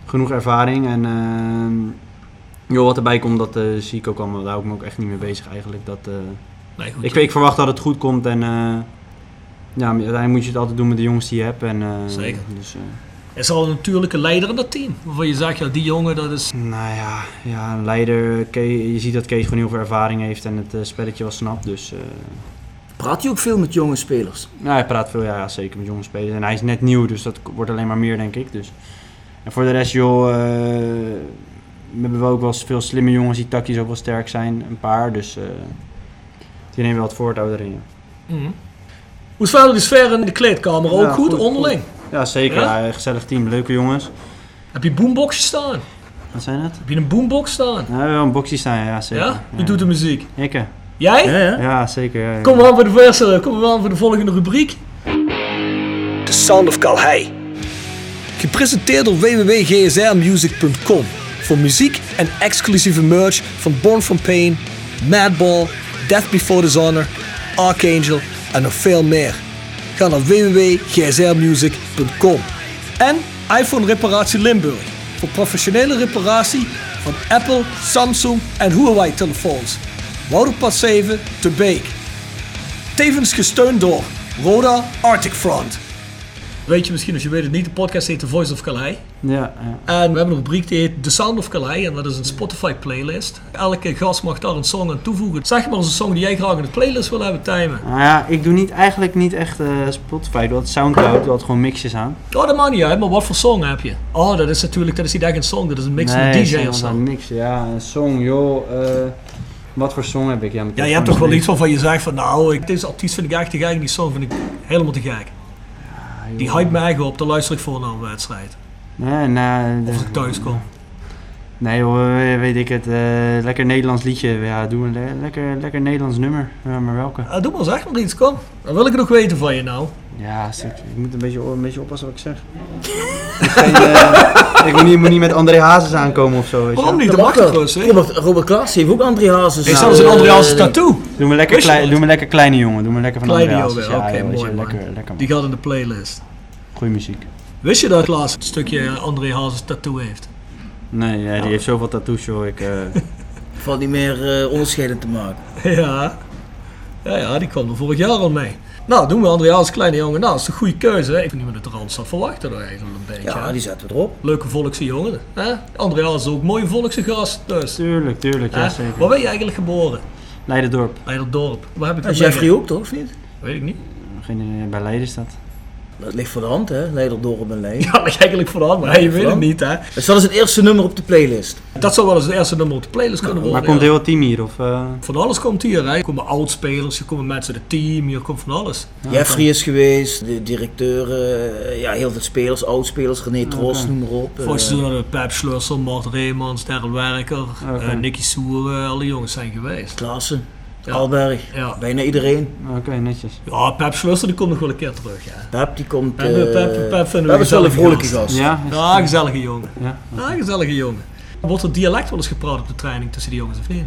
[SPEAKER 4] genoeg ervaring. En eh, joh, wat erbij komt, dat eh, zie ik ook allemaal. Daar hou ik me ook echt niet mee bezig eigenlijk. Dat,
[SPEAKER 2] Nee, goed.
[SPEAKER 4] ik, ik verwacht dat het goed komt. En ja, uiteindelijk moet je het altijd doen met de jongens die je hebt. En,
[SPEAKER 2] Zeker.
[SPEAKER 4] Dus,
[SPEAKER 2] Is er al een natuurlijke leider in dat team? Waarvan je zegt, ja, die jongen, dat is...
[SPEAKER 4] nou ja, ja, een leider. Je ziet dat Kees gewoon heel veel ervaring heeft en het eh, spelletje wel snapt. Dus... eh,
[SPEAKER 3] Praat je ook veel met jonge spelers?
[SPEAKER 4] Ja, hij praat veel, ja, zeker met jonge spelers. En hij is net nieuw, dus dat wordt alleen maar meer, denk ik. Dus. En voor de rest, joh, eh, we hebben wel ook wel veel slimme jongens die tactisch ook wel sterk zijn. Een paar, dus eh die nemen wel het voortouw erin. Ja,
[SPEAKER 2] Mhm. Hoe is verder de sfeer in de kleedkamer? Ook
[SPEAKER 4] Ja,
[SPEAKER 2] goed,
[SPEAKER 4] goed,
[SPEAKER 2] onderling?
[SPEAKER 4] Ja zeker.
[SPEAKER 2] Ja?
[SPEAKER 4] Ja? een gezellig team, leuke jongens.
[SPEAKER 2] Heb je boomboxjes staan?
[SPEAKER 4] Wat zijn dat?
[SPEAKER 2] Heb je een boombox staan?
[SPEAKER 4] Ja, we hebben een boxie staan, ja, zeker.
[SPEAKER 2] Ja? Wie doet de muziek?
[SPEAKER 4] Ik?
[SPEAKER 2] Jij?
[SPEAKER 3] Ja, ja.
[SPEAKER 4] Ja, zeker. Ja, ja.
[SPEAKER 2] Kom maar aan voor de, verse, kom maar aan voor de volgende rubriek. The Sound of Calhei. Gepresenteerd door www.gsrmusic.com voor muziek en exclusieve merch van Born From Pain, Madball, Death Before Dishonor, Archangel en nog veel meer. Ga naar www.gsrmusic.com En iPhone Reparatie Limburg voor professionele reparatie van Apple, Samsung en Huawei telefoons. Wouderpad 7 te Beek. Tevens gesteund door Roda Arctic Front. Weet je misschien, als je weet het niet, de podcast heet The Voice of Calais.
[SPEAKER 4] Ja, ja.
[SPEAKER 2] En we hebben een rubriek die heet The Sound of Calais. En dat is een Spotify playlist. Elke gast mag daar een song aan toevoegen. Zeg maar eens een song die jij graag in de playlist wil hebben, Tijmen.
[SPEAKER 4] Nou ja, ik doe niet, eigenlijk niet echt eh, Spotify. Ik doe altijd Soundcloud, altijd gewoon mixjes aan.
[SPEAKER 2] Oh, dat maakt niet uit, maar wat voor song heb je? Oh, dat is natuurlijk, dat is niet echt een song. Dat is een mix
[SPEAKER 4] nee,
[SPEAKER 2] met een DJ of zo.
[SPEAKER 4] Een mix, ja, een song, joh. eh, wat voor song heb ik? Ja,
[SPEAKER 2] Ja, je hebt toch wel iets waarvan je zegt van nou, ik, deze artiest vind ik echt te gek en die song vind ik helemaal te gek. Die hype me eigen op, daar luister ik voor naar een wedstrijd. Of
[SPEAKER 4] de-
[SPEAKER 2] ik thuis kom.
[SPEAKER 4] Nee eh, weet ik het. eh, lekker Nederlands liedje. Ja, doe een le- lekker, lekker Nederlands nummer. Ja, maar welke?
[SPEAKER 2] Ah, doe maar, zeg maar iets, kom. Dan wil ik nog weten van je nou.
[SPEAKER 4] Ja, stuk- ik moet een beetje, een beetje oppassen wat ik zeg. Geen, eh, ik moet niet, moet niet met André Hazes aankomen of zo. Weet
[SPEAKER 2] Waarom niet? Dat mag toch?
[SPEAKER 3] Robert, Robert Klaas heeft ook André Hazes.
[SPEAKER 2] Is
[SPEAKER 3] Nou,
[SPEAKER 2] zelfs een
[SPEAKER 3] eh,
[SPEAKER 2] André Hazes tattoo.
[SPEAKER 4] Doe me lekker, klei,
[SPEAKER 2] dat?
[SPEAKER 4] doe me lekker kleine jongen. Doe me lekker van
[SPEAKER 2] Kleine
[SPEAKER 4] André Hazes.
[SPEAKER 2] oké,
[SPEAKER 4] Ja, weet
[SPEAKER 2] mooi
[SPEAKER 4] lekker, lekker
[SPEAKER 2] Die gaat in de playlist.
[SPEAKER 4] Goeie muziek.
[SPEAKER 2] Wist je dat Klaas een stukje André Hazes tattoo heeft?
[SPEAKER 4] Nee, ja, die heeft zoveel tattoos joh. Ik, eh,
[SPEAKER 3] Valt niet meer eh onderscheiden te maken.
[SPEAKER 2] Ja. Ja, ja, die kwam er vorig jaar al mee. Nou, doen we André Hazes kleine jongen. Nou, dat is een goede keuze. Hè? Ik vind niet meer de Randstad verwachten er eigenlijk een beetje.
[SPEAKER 3] Ja,
[SPEAKER 2] hè?
[SPEAKER 3] die zetten we erop.
[SPEAKER 2] Leuke volkse jongen. Hè? André Hazes is ook een mooie volkse gast. Dus.
[SPEAKER 4] tuurlijk, tuurlijk, ja
[SPEAKER 2] Hè?
[SPEAKER 4] zeker.
[SPEAKER 2] Waar ben je eigenlijk geboren?
[SPEAKER 4] Leiderdorp.
[SPEAKER 2] Leiderdorp. Waar heb ik
[SPEAKER 3] Ja, Jeffrey ook toch, of niet?
[SPEAKER 2] Weet ik niet.
[SPEAKER 4] Geen, idee, bij Leiden is dat.
[SPEAKER 3] Dat ligt voor de hand, hè? Leiderdorp en Leiden.
[SPEAKER 2] Ja, dat ligt eigenlijk voor de hand, maar je weet het niet, hè.
[SPEAKER 3] Dus dat is het eerste nummer op de playlist.
[SPEAKER 2] Dat zou wel eens het eerste nummer op de playlist kunnen
[SPEAKER 4] Maar
[SPEAKER 2] worden.
[SPEAKER 4] komt
[SPEAKER 2] ja.
[SPEAKER 4] heel het team hier? Of, eh,
[SPEAKER 2] Van alles komt hier, hè. Er komen oudspelers, er komen mensen uit het team, hier komt van alles.
[SPEAKER 3] Jeffrey is geweest, de directeur, eh, ja, heel veel spelers, oudspelers, René Tros, noem maar op.
[SPEAKER 2] Vorig
[SPEAKER 3] Eh,
[SPEAKER 2] seizoen hadden Pep Schlussel, Mart Reemans, Daryl Werker, eh, Nicky Soer, alle jongens zijn geweest.
[SPEAKER 3] Klaassen,
[SPEAKER 2] Ja.
[SPEAKER 3] Alberg,
[SPEAKER 2] Ja.
[SPEAKER 3] bijna iedereen.
[SPEAKER 4] Oké, netjes.
[SPEAKER 2] Ja, Pep Schlussel die komt nog wel een keer terug, ja.
[SPEAKER 3] Pep, die komt...
[SPEAKER 2] Pep-
[SPEAKER 3] eh,
[SPEAKER 2] Pep- Pep vinden we
[SPEAKER 3] is wel een
[SPEAKER 2] gezellige
[SPEAKER 3] vrolijke
[SPEAKER 2] gast.
[SPEAKER 3] gast.
[SPEAKER 4] Ja? is-
[SPEAKER 2] Ja, gezellige jongen.
[SPEAKER 4] ja.
[SPEAKER 2] Ja, gezellige jongen. Wordt er dialect wel eens gepraat op de training tussen die jongens of niet?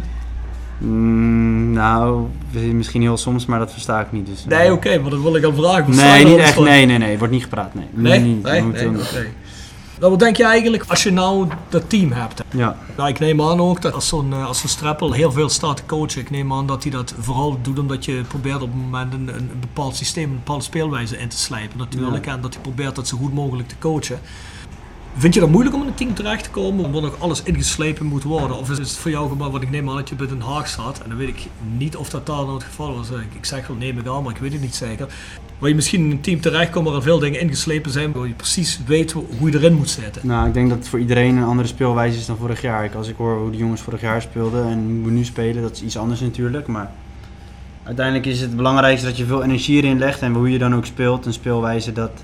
[SPEAKER 4] Mm, nou, misschien heel soms, maar dat versta ik niet. Dus,
[SPEAKER 2] Nee, oké, maar dat wil ik al vragen.
[SPEAKER 4] Nee, niet echt. Nee, nee, nee. Het wordt niet gepraat. Nee,
[SPEAKER 2] Nee? Nee? Nee,
[SPEAKER 4] niet.
[SPEAKER 2] Nou, wat denk je eigenlijk als je nou dat team hebt?
[SPEAKER 4] Ja.
[SPEAKER 2] Nou, ik neem aan ook dat als zo'n eh, als zo'n Streppel heel veel staat te coachen, ik neem aan dat hij dat vooral doet omdat je probeert op het moment een, een bepaald systeem, een bepaalde speelwijze in te slijpen natuurlijk. En dat hij probeert dat zo goed mogelijk te coachen. Vind je dat moeilijk om in een team terecht te komen, waar nog alles ingeslepen moet worden? Of is het voor jou gewoon, wat ik neem aan dat je bij Den Haag staat, en dan weet ik niet of dat daar nou het geval was. Ik, ik zeg wel neem ik aan, maar ik weet het niet zeker. Waar je misschien in een team terechtkomt waar er veel dingen ingeslepen zijn, waar je precies weet hoe je erin moet zitten.
[SPEAKER 4] Nou, ik denk dat het voor iedereen een andere speelwijze is dan vorig jaar. Als ik hoor hoe de jongens vorig jaar speelden en hoe we nu spelen, dat is iets anders natuurlijk. Maar uiteindelijk is het belangrijkste dat je veel energie erin legt en hoe je dan ook speelt. Een speelwijze dat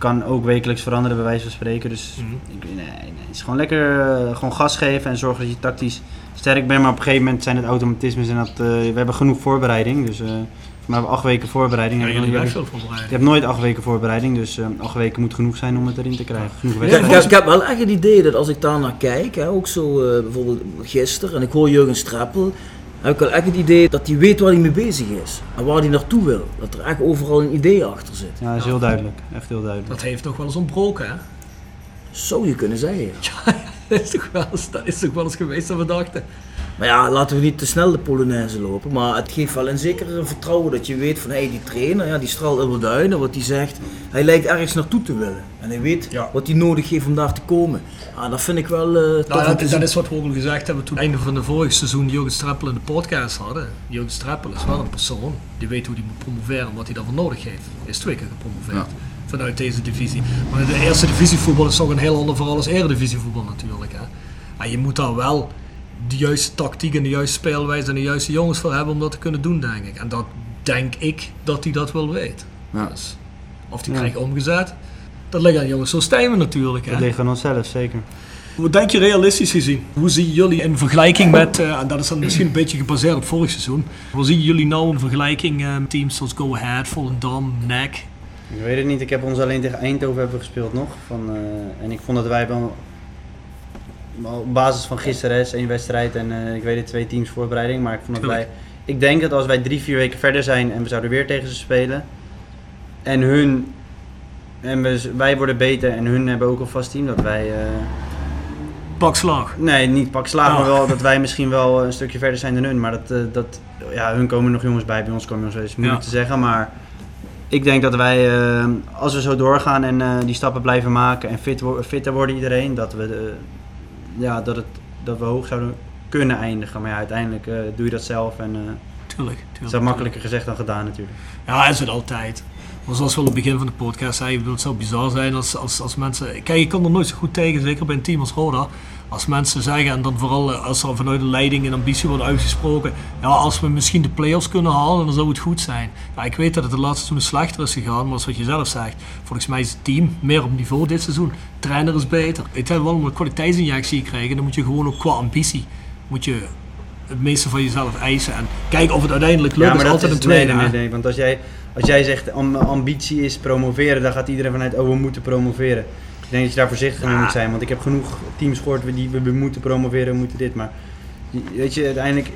[SPEAKER 4] kan ook wekelijks veranderen, bij wijze van spreken. Dus ik, nee, nee, het is gewoon lekker eh, gewoon gas geven en zorgen dat je tactisch sterk bent. Maar op een gegeven moment zijn het automatismes en dat, eh, we hebben genoeg voorbereiding. Dus eh we hebben acht weken voorbereiding.
[SPEAKER 2] Ja,
[SPEAKER 4] je, hebt-
[SPEAKER 2] veel voorbereiding.
[SPEAKER 4] je hebt nooit acht weken voorbereiding, dus eh, acht weken moet genoeg zijn om het erin te krijgen. Genoeg
[SPEAKER 3] Ik, heb- ik heb wel echt het idee dat als ik daar naar kijk, hè, ook zo eh, bijvoorbeeld gisteren, en ik hoor Jurgen Streppel, heb ik wel echt het idee dat hij weet waar hij mee bezig is en waar hij naartoe wil. Dat er echt overal een idee achter zit.
[SPEAKER 4] Ja, dat is heel duidelijk. Echt heel duidelijk.
[SPEAKER 2] Dat heeft nog wel eens ontbroken, hè?
[SPEAKER 3] Zou je kunnen zeggen.
[SPEAKER 2] Dat is toch wel eens, dat is toch wel eens geweest dat we dachten.
[SPEAKER 3] Maar ja, laten we niet te snel de Polonaise lopen. Maar het geeft wel een zekere vertrouwen dat je weet van hé, hey, die trainer ja, die straalt in duinen. Wat hij zegt, hij lijkt ergens naartoe te willen. En hij weet wat hij nodig heeft om daar te komen. Ah, dat vind ik wel eh tof
[SPEAKER 2] Nou, dat, is wat we ook al gezegd hebben toen we einde van de vorige seizoen Jurgen Streppel in de podcast hadden. Jurgen Streppel is wel een persoon die weet hoe hij moet promoveren en wat hij daarvoor nodig heeft. Hij is twee keer gepromoveerd vanuit deze divisie. Maar de eerste divisievoetbal is toch een heel ander verhaal als eredivisievoetbal natuurlijk. Hè. En je moet daar wel de juiste tactiek en de juiste speelwijze en de juiste jongens voor hebben om dat te kunnen doen, denk ik. En dat denk ik dat hij dat wel weet. Dus, of die
[SPEAKER 4] Ja.
[SPEAKER 2] krijgt omgezet, dat ligt aan jongens zo Stijmen natuurlijk. Hè.
[SPEAKER 4] Dat ligt aan onszelf, zeker.
[SPEAKER 2] Wat denk je realistisch gezien? Hoe zien jullie in vergelijking met, eh, en dat is dan misschien een beetje gebaseerd op vorig seizoen, hoe zien jullie nou in vergelijking eh, met teams zoals Go Ahead, Volendam, NEC?
[SPEAKER 4] Ik weet het niet. Ik heb ons alleen tegen Eindhoven hebben gespeeld nog. Van, eh, en ik vond dat wij wel op basis van gisteren is één wedstrijd en eh, ik weet het twee teams voorbereiding. Maar ik vond dat wij. Ik denk dat als wij drie, vier weken verder zijn en we zouden weer tegen ze spelen. En hun. En we, wij worden beter en hun hebben ook een vast team. Dat wij. eh,
[SPEAKER 2] Pak slag.
[SPEAKER 4] Nee, niet pak slaag, maar
[SPEAKER 2] Oh.
[SPEAKER 4] wel dat wij misschien wel een stukje verder zijn dan hun. Maar dat, eh, dat ja, hun komen nog jongens bij, bij ons komen jongens is moeilijk
[SPEAKER 2] Ja.
[SPEAKER 4] te zeggen, maar ik denk dat wij, als we zo doorgaan en die stappen blijven maken en fit, wo- fitter worden iedereen, dat we, ja, dat, het, dat we hoog zouden kunnen eindigen. Maar ja, uiteindelijk eh, doe je dat zelf en eh,
[SPEAKER 2] Tuurlijk, tuurlijk.
[SPEAKER 4] is makkelijker gezegd dan gedaan natuurlijk.
[SPEAKER 2] Ja, is het altijd. Maar zoals we al op het begin van de podcast zeiden, ik het zou bizar zijn als, als, als mensen... Kijk, ik kan er nooit zo goed tegen, zeker bij een team als Roda. Als mensen zeggen, en dan vooral eh, als er vanuit de leiding een ambitie wordt uitgesproken... Ja, als we misschien de play-offs kunnen halen, dan zou het goed zijn. Ja, ik weet dat het de laatste seizoen slechter is gegaan, maar als wat je zelf zegt... Volgens mij is het team meer op niveau dit seizoen. Trainer is beter. Het heeft wel een kwaliteitsinjectie krijgen, dan moet je gewoon ook qua ambitie... Moet je het meeste van jezelf eisen en kijken of het uiteindelijk lukt.
[SPEAKER 4] Ja, maar
[SPEAKER 2] is
[SPEAKER 4] dat
[SPEAKER 2] altijd
[SPEAKER 4] is
[SPEAKER 2] een tweede.
[SPEAKER 4] nee, nee, want als jij, als jij zegt am- ambitie is promoveren, dan gaat iedereen vanuit, oh we moeten promoveren. Ik denk dat je daar voorzichtig mee moet zijn, want ik heb genoeg teams gehoord die we, we moeten promoveren, we moeten dit, maar weet je, uiteindelijk,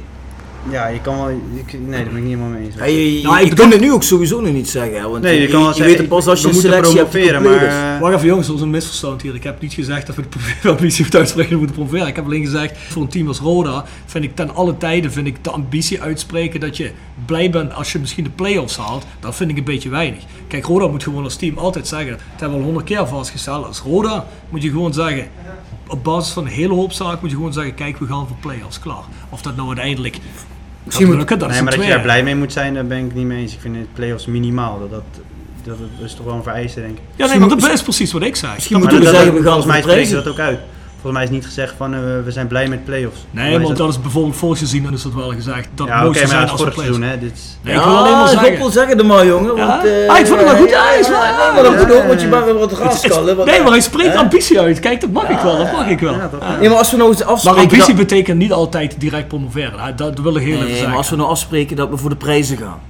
[SPEAKER 4] ja, je kan wel, ik, nee, daar ben ik niet helemaal mee eens.
[SPEAKER 3] Ja, je, je,
[SPEAKER 2] Nou, ik
[SPEAKER 3] kunt het nu ook sowieso nog niet zeggen. Want
[SPEAKER 4] Nee, je
[SPEAKER 3] je,
[SPEAKER 4] kan wel
[SPEAKER 3] je
[SPEAKER 4] zeggen,
[SPEAKER 3] weet het pas als je een
[SPEAKER 4] moeten
[SPEAKER 3] selectie hebt
[SPEAKER 4] maar, eh,
[SPEAKER 2] Wacht even jongens, dat is een misverstand hier. Ik heb niet gezegd dat we de ambitie moeten uitspreken moeten promoveren. Ik heb alleen gezegd, voor een team als Roda vind ik ten alle tijden vind ik de ambitie uitspreken dat je blij bent als je misschien de play-offs haalt. Dat vind ik een beetje weinig. Kijk, Roda moet gewoon als team altijd zeggen, dat hebben we al honderd keer vastgesteld. Als Roda moet je gewoon zeggen, op basis van een hele hoop zaken moet je gewoon zeggen, kijk we gaan voor play-offs, klaar. Of dat nou uiteindelijk
[SPEAKER 3] Misschien moet-
[SPEAKER 2] lukken, dat is
[SPEAKER 4] nee,
[SPEAKER 2] een
[SPEAKER 4] maar dat je daar blij mee moet zijn, daar ben ik niet mee eens. Ik vind het play-offs minimaal, dat, dat, dat, dat is toch wel een vereisen, denk ik.
[SPEAKER 2] Ja, nee, maar dat is precies wat ik zei.
[SPEAKER 3] Misschien
[SPEAKER 2] Dat-
[SPEAKER 3] moeten we zeggen, we gaan
[SPEAKER 4] volgens mij dat ook uit. Volgens mij is niet gezegd van eh, we zijn blij met play-offs.
[SPEAKER 2] Nee, want
[SPEAKER 4] dat-
[SPEAKER 2] dat is bijvoorbeeld vorig seizoen, dan is dat wel gezegd. Dat
[SPEAKER 4] Ja, maar
[SPEAKER 2] zijn
[SPEAKER 4] dat is
[SPEAKER 2] als we
[SPEAKER 4] vorig seizoen, hè. Dit is-
[SPEAKER 2] Nee, ik wil alleen maar zeggen.
[SPEAKER 3] Goppel, zeg het er maar, jongen.
[SPEAKER 2] Ja?
[SPEAKER 3] Want, eh,
[SPEAKER 2] Ah, ik vond het wel goed.
[SPEAKER 3] Ja,
[SPEAKER 2] is wel-
[SPEAKER 3] ja, maar dat moet ook, want je mag weer wat raskallen. want-
[SPEAKER 2] Nee, maar hij spreekt ambitie uit. Kijk, dat mag ik wel. Dat mag ik wel.
[SPEAKER 4] Ja, dat-.
[SPEAKER 3] Nee, maar als we nou eens
[SPEAKER 2] Maar
[SPEAKER 3] afspreken...
[SPEAKER 2] ambitie
[SPEAKER 3] dat-
[SPEAKER 2] betekent niet altijd direct promoveren. Dat wil ik heel even zeggen.
[SPEAKER 3] maar als we nou afspreken dat we voor de prijzen gaan.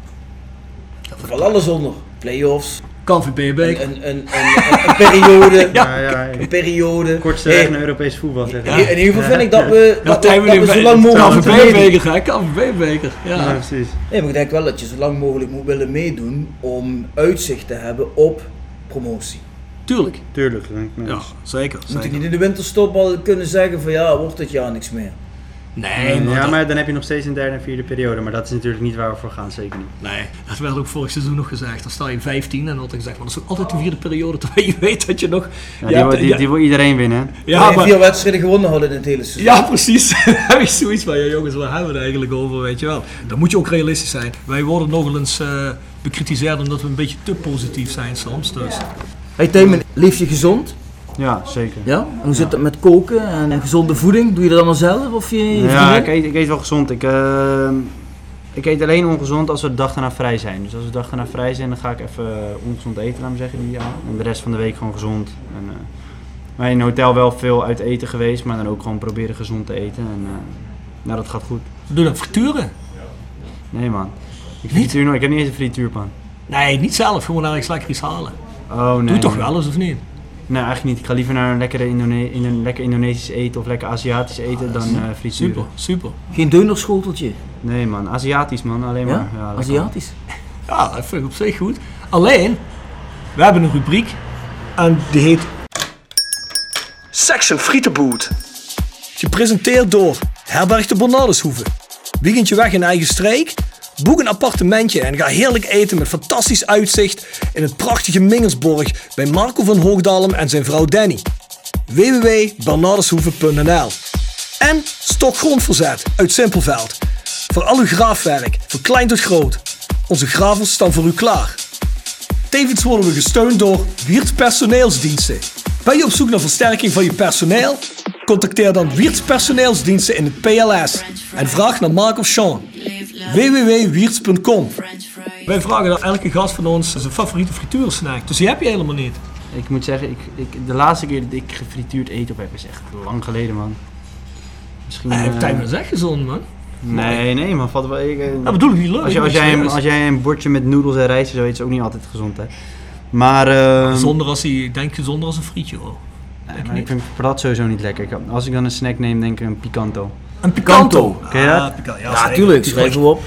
[SPEAKER 3] Er valt alles onder. Playoffs,
[SPEAKER 2] KVB-beker.
[SPEAKER 3] Een, een, een, een, een periode.
[SPEAKER 4] Ja, ja.
[SPEAKER 3] Een periode.
[SPEAKER 4] Weg naar Europees voetbal. Zeg.
[SPEAKER 3] in, in ieder geval vind ik dat we,
[SPEAKER 2] Ja,
[SPEAKER 3] dat, we- zo lang mogelijk moeten meedoen.
[SPEAKER 2] KVB-beker, hè? KVB-beker. Ja.
[SPEAKER 4] Ja, precies.
[SPEAKER 3] Nee, maar ik denk wel dat je zo lang mogelijk moet willen meedoen om uitzicht te hebben op promotie.
[SPEAKER 2] Tuurlijk.
[SPEAKER 4] Tuurlijk. denk ik,
[SPEAKER 2] Ja, zeker.
[SPEAKER 3] Moet ik niet in de winterstop al kunnen zeggen van ja, wordt dit jaar niks meer.
[SPEAKER 2] Nee, maar,
[SPEAKER 4] ja,
[SPEAKER 2] dat-
[SPEAKER 4] maar dan heb je nog steeds een derde en vierde periode. Maar dat is natuurlijk niet waar we voor gaan, zeker niet.
[SPEAKER 2] nee, dat werd ook vorig seizoen nog gezegd. Dan sta je 15 en dan had ik gezegd, maar dat is ook altijd de vierde periode, terwijl je weet dat je nog...
[SPEAKER 4] Ja,
[SPEAKER 2] je
[SPEAKER 4] die,
[SPEAKER 2] hebt-
[SPEAKER 4] wil, die,
[SPEAKER 2] ja-
[SPEAKER 4] die wil iedereen winnen.
[SPEAKER 2] ja,
[SPEAKER 3] Ja,
[SPEAKER 2] maar,
[SPEAKER 3] vier wedstrijden gewonnen hadden in het hele seizoen.
[SPEAKER 2] ja, precies. Heb ik zoiets van, ja jongens, waar hebben we het eigenlijk over, weet je wel. Dan moet je ook realistisch zijn. Wij worden nogal eens eh bekritiseerd omdat we een beetje te positief zijn soms. Dus.
[SPEAKER 3] Hey Tijmen, leef je gezond?
[SPEAKER 4] Ja, zeker.
[SPEAKER 3] Ja? En hoe zit het met koken en, en gezonde voeding? Doe je dat allemaal zelf of je, je
[SPEAKER 4] Ja, ik eet, ik eet wel gezond. Ik, eh, ik eet alleen ongezond als we de dag daarna vrij zijn. Dus als we de dag daarna vrij zijn, dan ga ik even eh, ongezond eten, laat me zeggen. Die, ja. En de rest van de week gewoon gezond. En, eh, maar in een hotel wel veel uit eten geweest, maar dan ook gewoon proberen gezond te eten. En, eh, nou, dat gaat goed.
[SPEAKER 2] We doen dat frituren.
[SPEAKER 4] Nee man. Ik, frituur, nog- ik heb niet eens een frituurpan.
[SPEAKER 2] Nee, niet zelf, gewoon ergens lekker iets halen.
[SPEAKER 4] Oh nee.
[SPEAKER 2] Doe toch wel eens of niet?
[SPEAKER 4] Nee, eigenlijk niet. Ik ga liever naar een lekkere Indone in een lekker Indonesisch eten of lekker Aziatisch eten dan eh frituren.
[SPEAKER 2] Super, super.
[SPEAKER 3] Geen deunerschoteltje?
[SPEAKER 4] Nee man, Aziatisch man, alleen maar.
[SPEAKER 3] Ja? Aziatisch?
[SPEAKER 2] Ja, dat vind ik op zich goed. Alleen, we hebben een rubriek en die heet Section Frietenboot. Gepresenteerd door Herberg de Bernardeshoeve. Weekendje weg in eigen streek? Boek een appartementje en ga heerlijk eten met fantastisch uitzicht in het prachtige Mingersborg bij Marco van Hoogdalem en zijn vrouw Danny. www.bernardeshoeve.nl En Stokgrondverzet uit Simpelveld. Voor al uw graafwerk, van klein tot groot. Onze gravels staan voor u klaar. Tevens worden we gesteund door Wiert's Personeelsdiensten. Ben je op zoek naar versterking van je personeel? Contacteer dan Wiert's Personeelsdiensten in het PLS en vraag naar Mark of Sean. www.wierts.com Wij vragen aan elke gast van ons zijn favoriete frituursnack, dus die heb je helemaal niet.
[SPEAKER 4] Ik moet zeggen, ik, ik, de laatste keer dat ik gefrituurd eten op heb is echt lang geleden man. Misschien...
[SPEAKER 2] Nee,
[SPEAKER 4] eh,
[SPEAKER 2] tijd maar gezond man.
[SPEAKER 4] nee, nee man, valt wel... Ik, eh,
[SPEAKER 2] Dat bedoel ik niet leuk.
[SPEAKER 4] als, je, jij een, als jij een bordje met noedels en rijst en zo eet, is ook niet altijd gezond hè. Maar, eh,
[SPEAKER 2] Zonder als hij, ik denk gezonder als een frietje hoor.
[SPEAKER 4] nee,
[SPEAKER 2] ik
[SPEAKER 4] ik vind patat sowieso niet lekker. Als ik dan een snack neem, denk ik een picanto.
[SPEAKER 2] Een picanto.
[SPEAKER 3] Picanto.
[SPEAKER 4] Ken je dat?
[SPEAKER 2] Ah, pica- ja,
[SPEAKER 3] Ja, tuurlijk. Schrijven we op.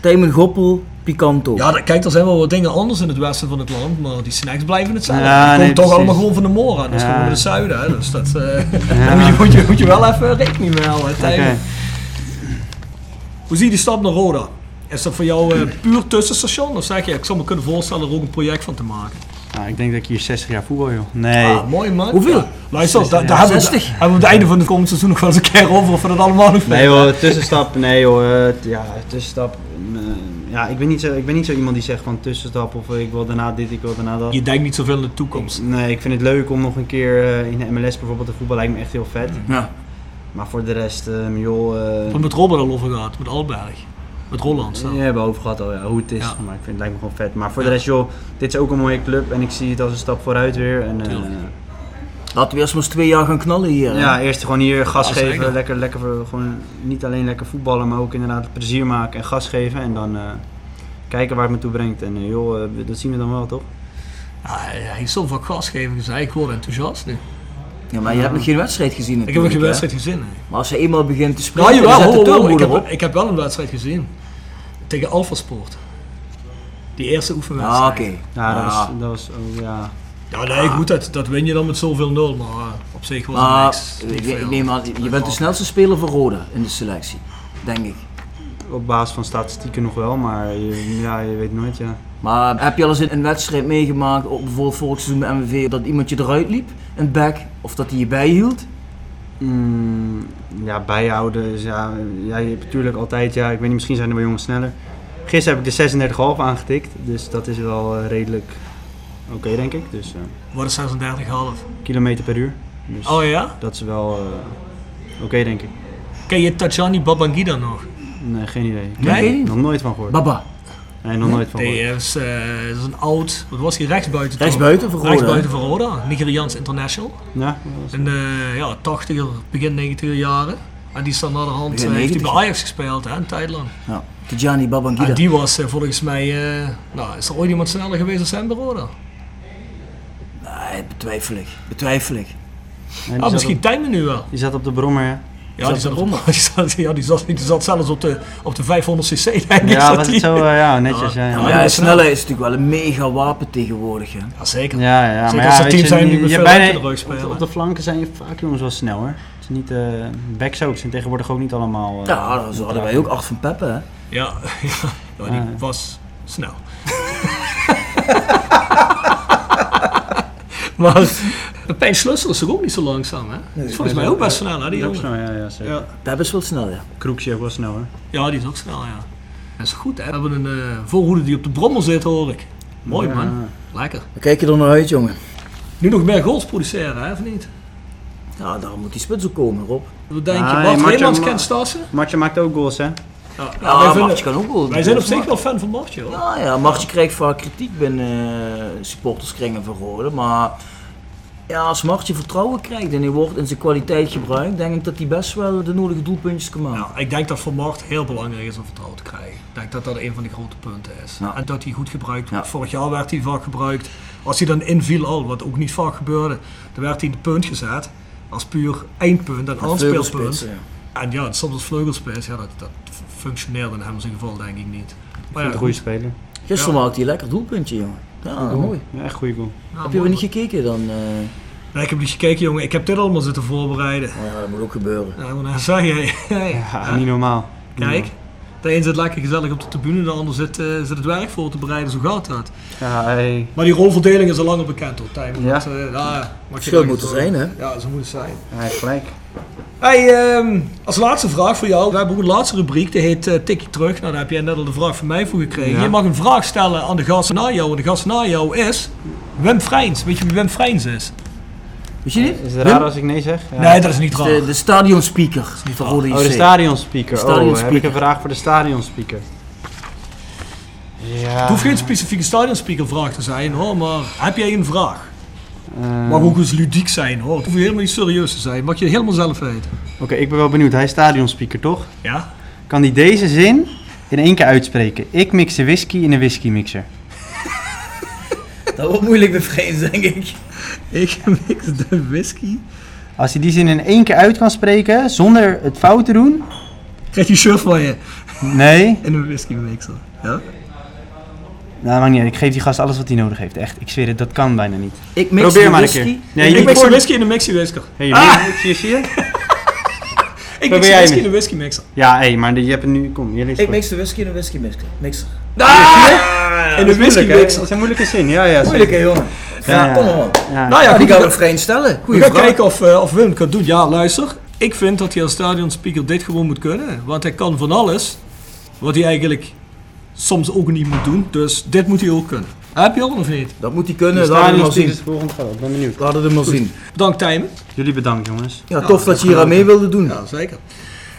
[SPEAKER 3] Tijmen Goppel, Picanto.
[SPEAKER 2] Ja, kijk, er zijn wel wat dingen anders in het westen van het land, maar die snacks blijven hetzelfde.
[SPEAKER 4] Ja,
[SPEAKER 2] die komen
[SPEAKER 4] nee,
[SPEAKER 2] toch
[SPEAKER 4] precies.
[SPEAKER 2] allemaal gewoon van de Mora, dat is
[SPEAKER 4] Ja.
[SPEAKER 2] gewoon met het zuiden. Hè? Dus dat, eh, daar moet, je, moet, je, moet je wel even rekening mee houden.
[SPEAKER 4] Oké.
[SPEAKER 2] Hoe zie je die stap naar Roda? Is dat voor jou eh, puur tussenstation? Of zeg je, ik zou me kunnen voorstellen er ook een project van te maken?
[SPEAKER 4] Nou, ik denk dat ik hier 60 jaar voetbal joh. Nee.
[SPEAKER 2] Ah, mooi man.
[SPEAKER 3] Hoeveel?
[SPEAKER 2] Ja, luister, daar, daar hebben,
[SPEAKER 3] 60.
[SPEAKER 2] hebben we op het einde van het komend seizoen nog wel eens een keer over of we dat allemaal nog
[SPEAKER 4] Nee joh, tussenstap, nee joh, t- ja, tussenstap. eh, ja, ik ben, niet zo, ik ben niet zo iemand die zegt van tussenstap of ik wil daarna dit, ik wil daarna dat.
[SPEAKER 2] Je denkt niet zoveel in de toekomst.
[SPEAKER 4] Nee, ik vind het leuk om nog een keer eh, in de MLS bijvoorbeeld te voetbal, lijkt me echt heel vet.
[SPEAKER 3] Ja.
[SPEAKER 4] Maar voor de rest, eh, joh, eh,
[SPEAKER 2] Wat met Robert al over gaat, met Alberg. Met Roland. zo.
[SPEAKER 4] ja, we hebben over gehad al, ja, hoe het is.
[SPEAKER 2] Ja.
[SPEAKER 4] Maar ik vind het lijkt me gewoon vet. Maar voor
[SPEAKER 2] Ja.
[SPEAKER 4] de rest, joh, dit is ook een mooie club en ik zie het als een stap vooruit weer. En, eh.
[SPEAKER 3] Laten we eerst maar eens twee jaar gaan knallen hier.
[SPEAKER 4] ja, eerst gewoon hier gas
[SPEAKER 2] Ja,
[SPEAKER 4] geven, lekker, lekker, voor- gewoon niet alleen lekker voetballen, maar ook inderdaad plezier maken en gas geven. En dan eh, kijken waar het me toe brengt. En eh, joh, eh, dat zien we dan wel, toch?
[SPEAKER 2] Ja, hij heeft zoveel gas gegeven gezegd, ik word enthousiast nu.
[SPEAKER 3] Ja, maar je hebt nog geen wedstrijd gezien
[SPEAKER 2] Ik heb nog geen
[SPEAKER 3] natuurlijk,
[SPEAKER 2] wedstrijd gezien. hè.
[SPEAKER 3] Maar als hij eenmaal begint te
[SPEAKER 2] Ja,
[SPEAKER 3] spreken,
[SPEAKER 2] jawel,
[SPEAKER 3] dan zet de
[SPEAKER 2] ho, ho,
[SPEAKER 3] turbo
[SPEAKER 2] ik, heb, ik heb wel een wedstrijd gezien. Tegen Alpha Sport. Die eerste oefenwedstrijd.
[SPEAKER 3] Ah, oké.
[SPEAKER 4] Ja, dat
[SPEAKER 3] Ah.
[SPEAKER 4] was, dat was oh, ja.
[SPEAKER 2] Ja, nee, goed, dat, dat win je dan met zoveel nul, maar eh, op zich was het
[SPEAKER 3] Maar
[SPEAKER 2] niks. Niet
[SPEAKER 3] ik, neem aan, je bent de snelste speler voor Roda in de selectie. Denk ik.
[SPEAKER 4] op basis van statistieken nog wel, maar je, ja, je weet nooit, ja.
[SPEAKER 3] Maar heb je al eens een wedstrijd meegemaakt, op bijvoorbeeld vorig seizoen bij MVV, dat iemand je eruit liep, een back, of dat hij je bijhield?
[SPEAKER 4] Mm, ja, bijhouden is ja, ja, je hebt natuurlijk altijd, ja, ik weet niet, misschien zijn er wel jongens sneller. Gisteren heb ik de 36,5 aangetikt, dus dat is wel eh, redelijk oké, denk ik. Dus eh,
[SPEAKER 2] Wat is 36,5?
[SPEAKER 4] kilometer per uur. Dus
[SPEAKER 2] Oh ja?
[SPEAKER 4] dat is wel eh, oké, denk ik.
[SPEAKER 2] Ken je Tajani Babangida nog?
[SPEAKER 4] Nee, geen idee.
[SPEAKER 2] Nee?
[SPEAKER 4] Nog nooit van gehoord.
[SPEAKER 3] Baba,
[SPEAKER 4] Nee, nog nooit van
[SPEAKER 2] Die is, eh, is een oud, wat was hij, rechtsbuiten? toch?
[SPEAKER 3] rechtsbuiten voor Roda.
[SPEAKER 2] Rechtsbuiten voor Roda, Nigeriaans international.
[SPEAKER 4] Ja,
[SPEAKER 2] In de ja, 80er, begin 90er jaren. En die is dan naar de hand, eh, heeft hij
[SPEAKER 3] 90.
[SPEAKER 2] bij Ajax gespeeld, hè, een tijd lang.
[SPEAKER 3] Ja, Tijani Babangida.
[SPEAKER 2] En die was eh, volgens mij, eh, nou, is er ooit iemand sneller geweest als hem bij Roda?
[SPEAKER 3] Betwijfel ik. Betwijfel ik.
[SPEAKER 2] Ah, misschien
[SPEAKER 4] op-
[SPEAKER 2] Tijmen nu wel.
[SPEAKER 4] Die zat op de brommer, hè?
[SPEAKER 2] Ja, die zat, op, die, zat, ja die, zat, die zat zelfs op de, op de 500 cc, denk ik.
[SPEAKER 4] Ja, was het zo, eh, ja, netjes. Ja,
[SPEAKER 3] Ja,
[SPEAKER 4] ja.
[SPEAKER 3] snelheid is natuurlijk wel een mega wapen tegenwoordig. Hè.
[SPEAKER 2] Ja, zeker.
[SPEAKER 4] Ja, ja,
[SPEAKER 2] Zeker
[SPEAKER 4] maar
[SPEAKER 2] als
[SPEAKER 4] ja,
[SPEAKER 2] er
[SPEAKER 4] je,
[SPEAKER 2] zijn die met
[SPEAKER 4] je
[SPEAKER 2] veel
[SPEAKER 4] bijna-. Op, op de flanken zijn je vaak jongens wel snel, hoor. Het is niet, eh backs ook, zijn tegenwoordig ook niet allemaal... eh,
[SPEAKER 3] Ja, zo hadden wij ook acht van Peppe. Hè.
[SPEAKER 2] Ja, ja, ja, die
[SPEAKER 4] Ah.
[SPEAKER 2] was snel. maar Pijn Slussel is toch ook niet zo langzaam, hè? is volgens mij ook best snel, hè, die
[SPEAKER 4] ook
[SPEAKER 2] jongen.
[SPEAKER 4] snel, ja, ja, zeker.
[SPEAKER 2] Ja.
[SPEAKER 3] Peppe is wel snel, ja.
[SPEAKER 4] Kroekje is ook wel snel, hoor.
[SPEAKER 2] ja, die is ook snel, ja. Dat is goed, hè? We hebben een eh voorhoede die op de brommer zit, hoor ik. Mooi,
[SPEAKER 4] Ja.
[SPEAKER 2] man. Lekker.
[SPEAKER 3] We kijken er naar uit, jongen.
[SPEAKER 2] Nu nog meer goals produceren, hè, of niet?
[SPEAKER 3] Ja, daar moet die spits ook komen, Rob.
[SPEAKER 2] Wat denk je? Bart kent Stassen?
[SPEAKER 4] Martje maakt ook goals, hè?
[SPEAKER 2] Ja,
[SPEAKER 3] Ja,
[SPEAKER 2] wij, vinden-
[SPEAKER 3] Martje kan ook wel.
[SPEAKER 2] wij zijn op zich wel fan van Martje, hoor.
[SPEAKER 3] Ja, ja, Martje krijgt vaak kritiek binnen eh, supporterskringen van Rode. Maar ja, als Martje vertrouwen krijgt en hij wordt in zijn kwaliteit gebruikt, denk ik dat hij best wel de nodige doelpuntjes kan maken.
[SPEAKER 2] Ja, ik denk dat voor Mart heel belangrijk is om vertrouwen te krijgen. Ik denk dat dat een van de grote punten is.
[SPEAKER 3] Ja.
[SPEAKER 2] En dat hij goed gebruikt wordt.
[SPEAKER 3] Ja.
[SPEAKER 2] Vorig jaar werd hij vaak gebruikt. Als hij dan inviel al, wat ook niet vaak gebeurde, dan werd hij in de punt gezet. Als puur eindpunt en aanspeelpunt. En ja, soms als vleugelspits, ja, dat, dat functioneerde in hem zijn geval denk ik niet. Maar
[SPEAKER 4] Een goede speler.
[SPEAKER 3] Gisteren
[SPEAKER 2] Ja.
[SPEAKER 3] maakte hij een lekker doelpuntje, jongen. Ja, mooi.
[SPEAKER 4] Ja, echt goede goal.
[SPEAKER 2] Ja,
[SPEAKER 3] Heb je wel niet gekeken dan? eh,
[SPEAKER 2] Nee, ik heb niet gekeken jongen, ik heb dit allemaal zitten voorbereiden.
[SPEAKER 3] oh ja, dat moet ook gebeuren.
[SPEAKER 2] Ja, maar dan zeg je,
[SPEAKER 4] Ja, niet normaal.
[SPEAKER 2] kijk, de een zit lekker gezellig op de tribune, de ander zit, eh, zit het werk voor te bereiden, zo gaat dat.
[SPEAKER 4] Ja, hey.
[SPEAKER 2] Maar die rolverdeling is al langer bekend hoor, Tijmen.
[SPEAKER 4] Ja.
[SPEAKER 2] Dat, eh, ja,
[SPEAKER 3] Verschil
[SPEAKER 2] daar
[SPEAKER 3] moet er
[SPEAKER 2] voor-
[SPEAKER 3] zijn, hè?
[SPEAKER 2] Ja, zo moet het zijn.
[SPEAKER 4] Hij heeft gelijk.
[SPEAKER 2] Hey, ehm, als laatste vraag voor jou. We hebben ook een laatste rubriek, die heet Tikje Terug. Nou, daar heb jij net al de vraag van mij voor gekregen.
[SPEAKER 4] Ja.
[SPEAKER 2] Je mag een vraag stellen aan de gast na jou. En de gast na jou is Wim Vrijns. Weet je wie Wim Vrijns is?
[SPEAKER 3] Weet je niet?
[SPEAKER 4] Is het raar als ik nee zeg? Ja.
[SPEAKER 2] Nee, dat is niet raar.
[SPEAKER 3] De, de stadionspeaker van Rode JC.
[SPEAKER 4] Oh, de stadionspeaker.
[SPEAKER 3] De stadionspeaker.
[SPEAKER 4] Oh, heb ik een vraag voor de stadionspeaker. Ja.
[SPEAKER 2] Het hoeft geen specifieke stadionspeaker vraag te zijn hoor, maar heb jij een vraag?
[SPEAKER 4] Eh,
[SPEAKER 2] Mag ook eens ludiek zijn hoor. Het hoeft helemaal niet serieus te zijn. Mag je helemaal zelf weten.
[SPEAKER 4] Oké, ik ben wel benieuwd. Hij is stadionspeaker, toch?
[SPEAKER 2] Ja?
[SPEAKER 4] Kan hij deze zin in één keer uitspreken? Ik mix de whisky in een whiskymixer.
[SPEAKER 3] Dat wordt moeilijk met Vreemd, denk ik.
[SPEAKER 2] Ik mix de whisky.
[SPEAKER 4] Als hij die zin in één keer uit kan spreken, zonder het fout te doen.
[SPEAKER 2] Krijg je shirt van je
[SPEAKER 4] Nee,
[SPEAKER 2] in een whisky mixer. Ja?
[SPEAKER 4] Nou maakt niet uit. Ik geef die gast alles wat hij nodig heeft. Echt, ik zweer het, dat kan bijna niet.
[SPEAKER 3] Ik mix
[SPEAKER 4] Probeer
[SPEAKER 3] de
[SPEAKER 4] maar een
[SPEAKER 3] whisky.
[SPEAKER 4] keer. Nee,
[SPEAKER 2] ik mix de
[SPEAKER 4] voor-
[SPEAKER 2] whisky in een mixie whisker.
[SPEAKER 4] Hey,
[SPEAKER 2] Ah!
[SPEAKER 4] je, zie je?
[SPEAKER 2] Ik
[SPEAKER 4] Probeer
[SPEAKER 2] mix de
[SPEAKER 4] jij
[SPEAKER 2] whisky in een whisky mixer.
[SPEAKER 4] Ja, hé, maar je hebt het nu. Kom, je leest
[SPEAKER 3] Ik mix de whisky in een whisky mixer. mixer.
[SPEAKER 2] Ah! In een whisky mixer.
[SPEAKER 4] Dat is een moeilijke zin, ja, ja.
[SPEAKER 3] Moeilijk hè jongen?
[SPEAKER 4] Ja,
[SPEAKER 3] Ja,
[SPEAKER 4] ja.
[SPEAKER 3] kom maar.
[SPEAKER 4] Ja.
[SPEAKER 2] Nou ja,
[SPEAKER 3] Ja, die gaan
[SPEAKER 2] we-
[SPEAKER 3] we vrij stellen.
[SPEAKER 2] We
[SPEAKER 3] Goeie
[SPEAKER 2] gaan
[SPEAKER 3] vraag.
[SPEAKER 2] kijken of, eh, of Wim het kan doen. Ja, luister. Ik vind dat hij als stadionspeaker dit gewoon moet kunnen. Want hij kan van alles wat hij eigenlijk soms ook niet moet doen. Dus dit moet hij ook kunnen. Heb je al of niet?
[SPEAKER 3] Dat moet hij kunnen, laten we maar
[SPEAKER 4] stadionspeaker is
[SPEAKER 3] zien.
[SPEAKER 4] volgende. Ik ben benieuwd.
[SPEAKER 3] Laten we maar zien.
[SPEAKER 2] Bedankt Tijmen.
[SPEAKER 4] Jullie bedankt, jongens.
[SPEAKER 3] Ja, tof dat je hier aan mee wilde doen.
[SPEAKER 2] Ja, zeker.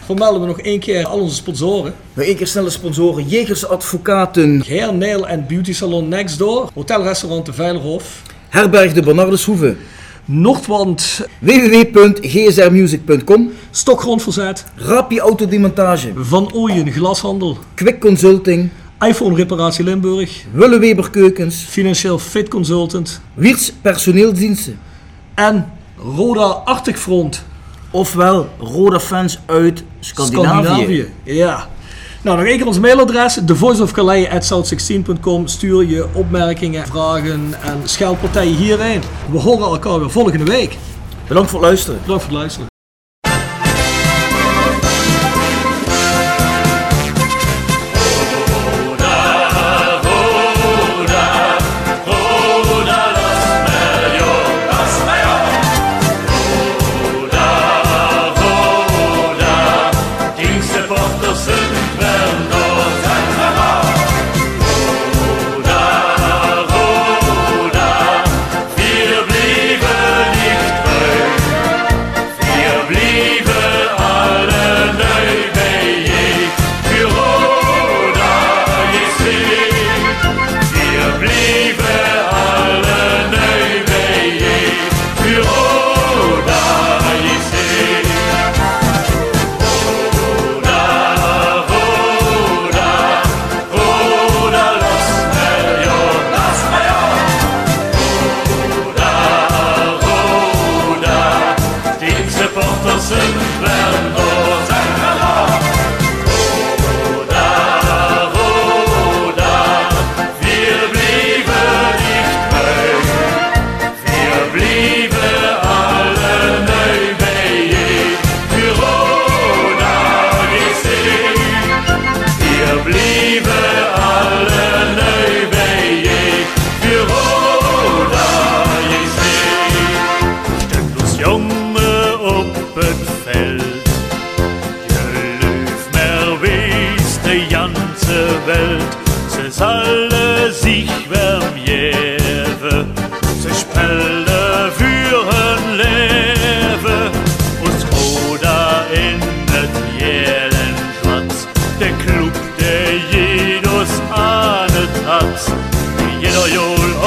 [SPEAKER 2] Vermelden we nog één keer al onze sponsoren.
[SPEAKER 3] Nog één keer snelle sponsoren. Jegers Advocaten.
[SPEAKER 2] Hair, Nail en Beauty Salon Next Door. Hotelrestaurant De Veilerhof.
[SPEAKER 3] Herberg de Bernardeshoeve.
[SPEAKER 2] Noordwand.
[SPEAKER 3] www.gsrmusic.com
[SPEAKER 2] Stokgrondverzet.
[SPEAKER 3] Rappi Autodemontage.
[SPEAKER 2] Van Ooyen Glashandel.
[SPEAKER 3] Quick Consulting.
[SPEAKER 2] iPhone Reparatie Limburg.
[SPEAKER 3] Willeweber Keukens.
[SPEAKER 2] Financieel Fit Consultant.
[SPEAKER 3] Wiers Personeelsdiensten.
[SPEAKER 2] En Roda Arctic Front.
[SPEAKER 3] Ofwel Roda fans uit Scandinavië.
[SPEAKER 2] Ja. Nou, nog één keer ons mailadres. thevoiceofcalais.south16.com Stuur je opmerkingen, vragen en scheldpartijen hierheen. We horen elkaar weer volgende week.
[SPEAKER 3] Bedankt voor het luisteren.
[SPEAKER 2] Bedankt voor het luisteren.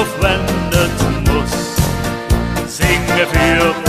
[SPEAKER 5] verschwendet muss. Singe für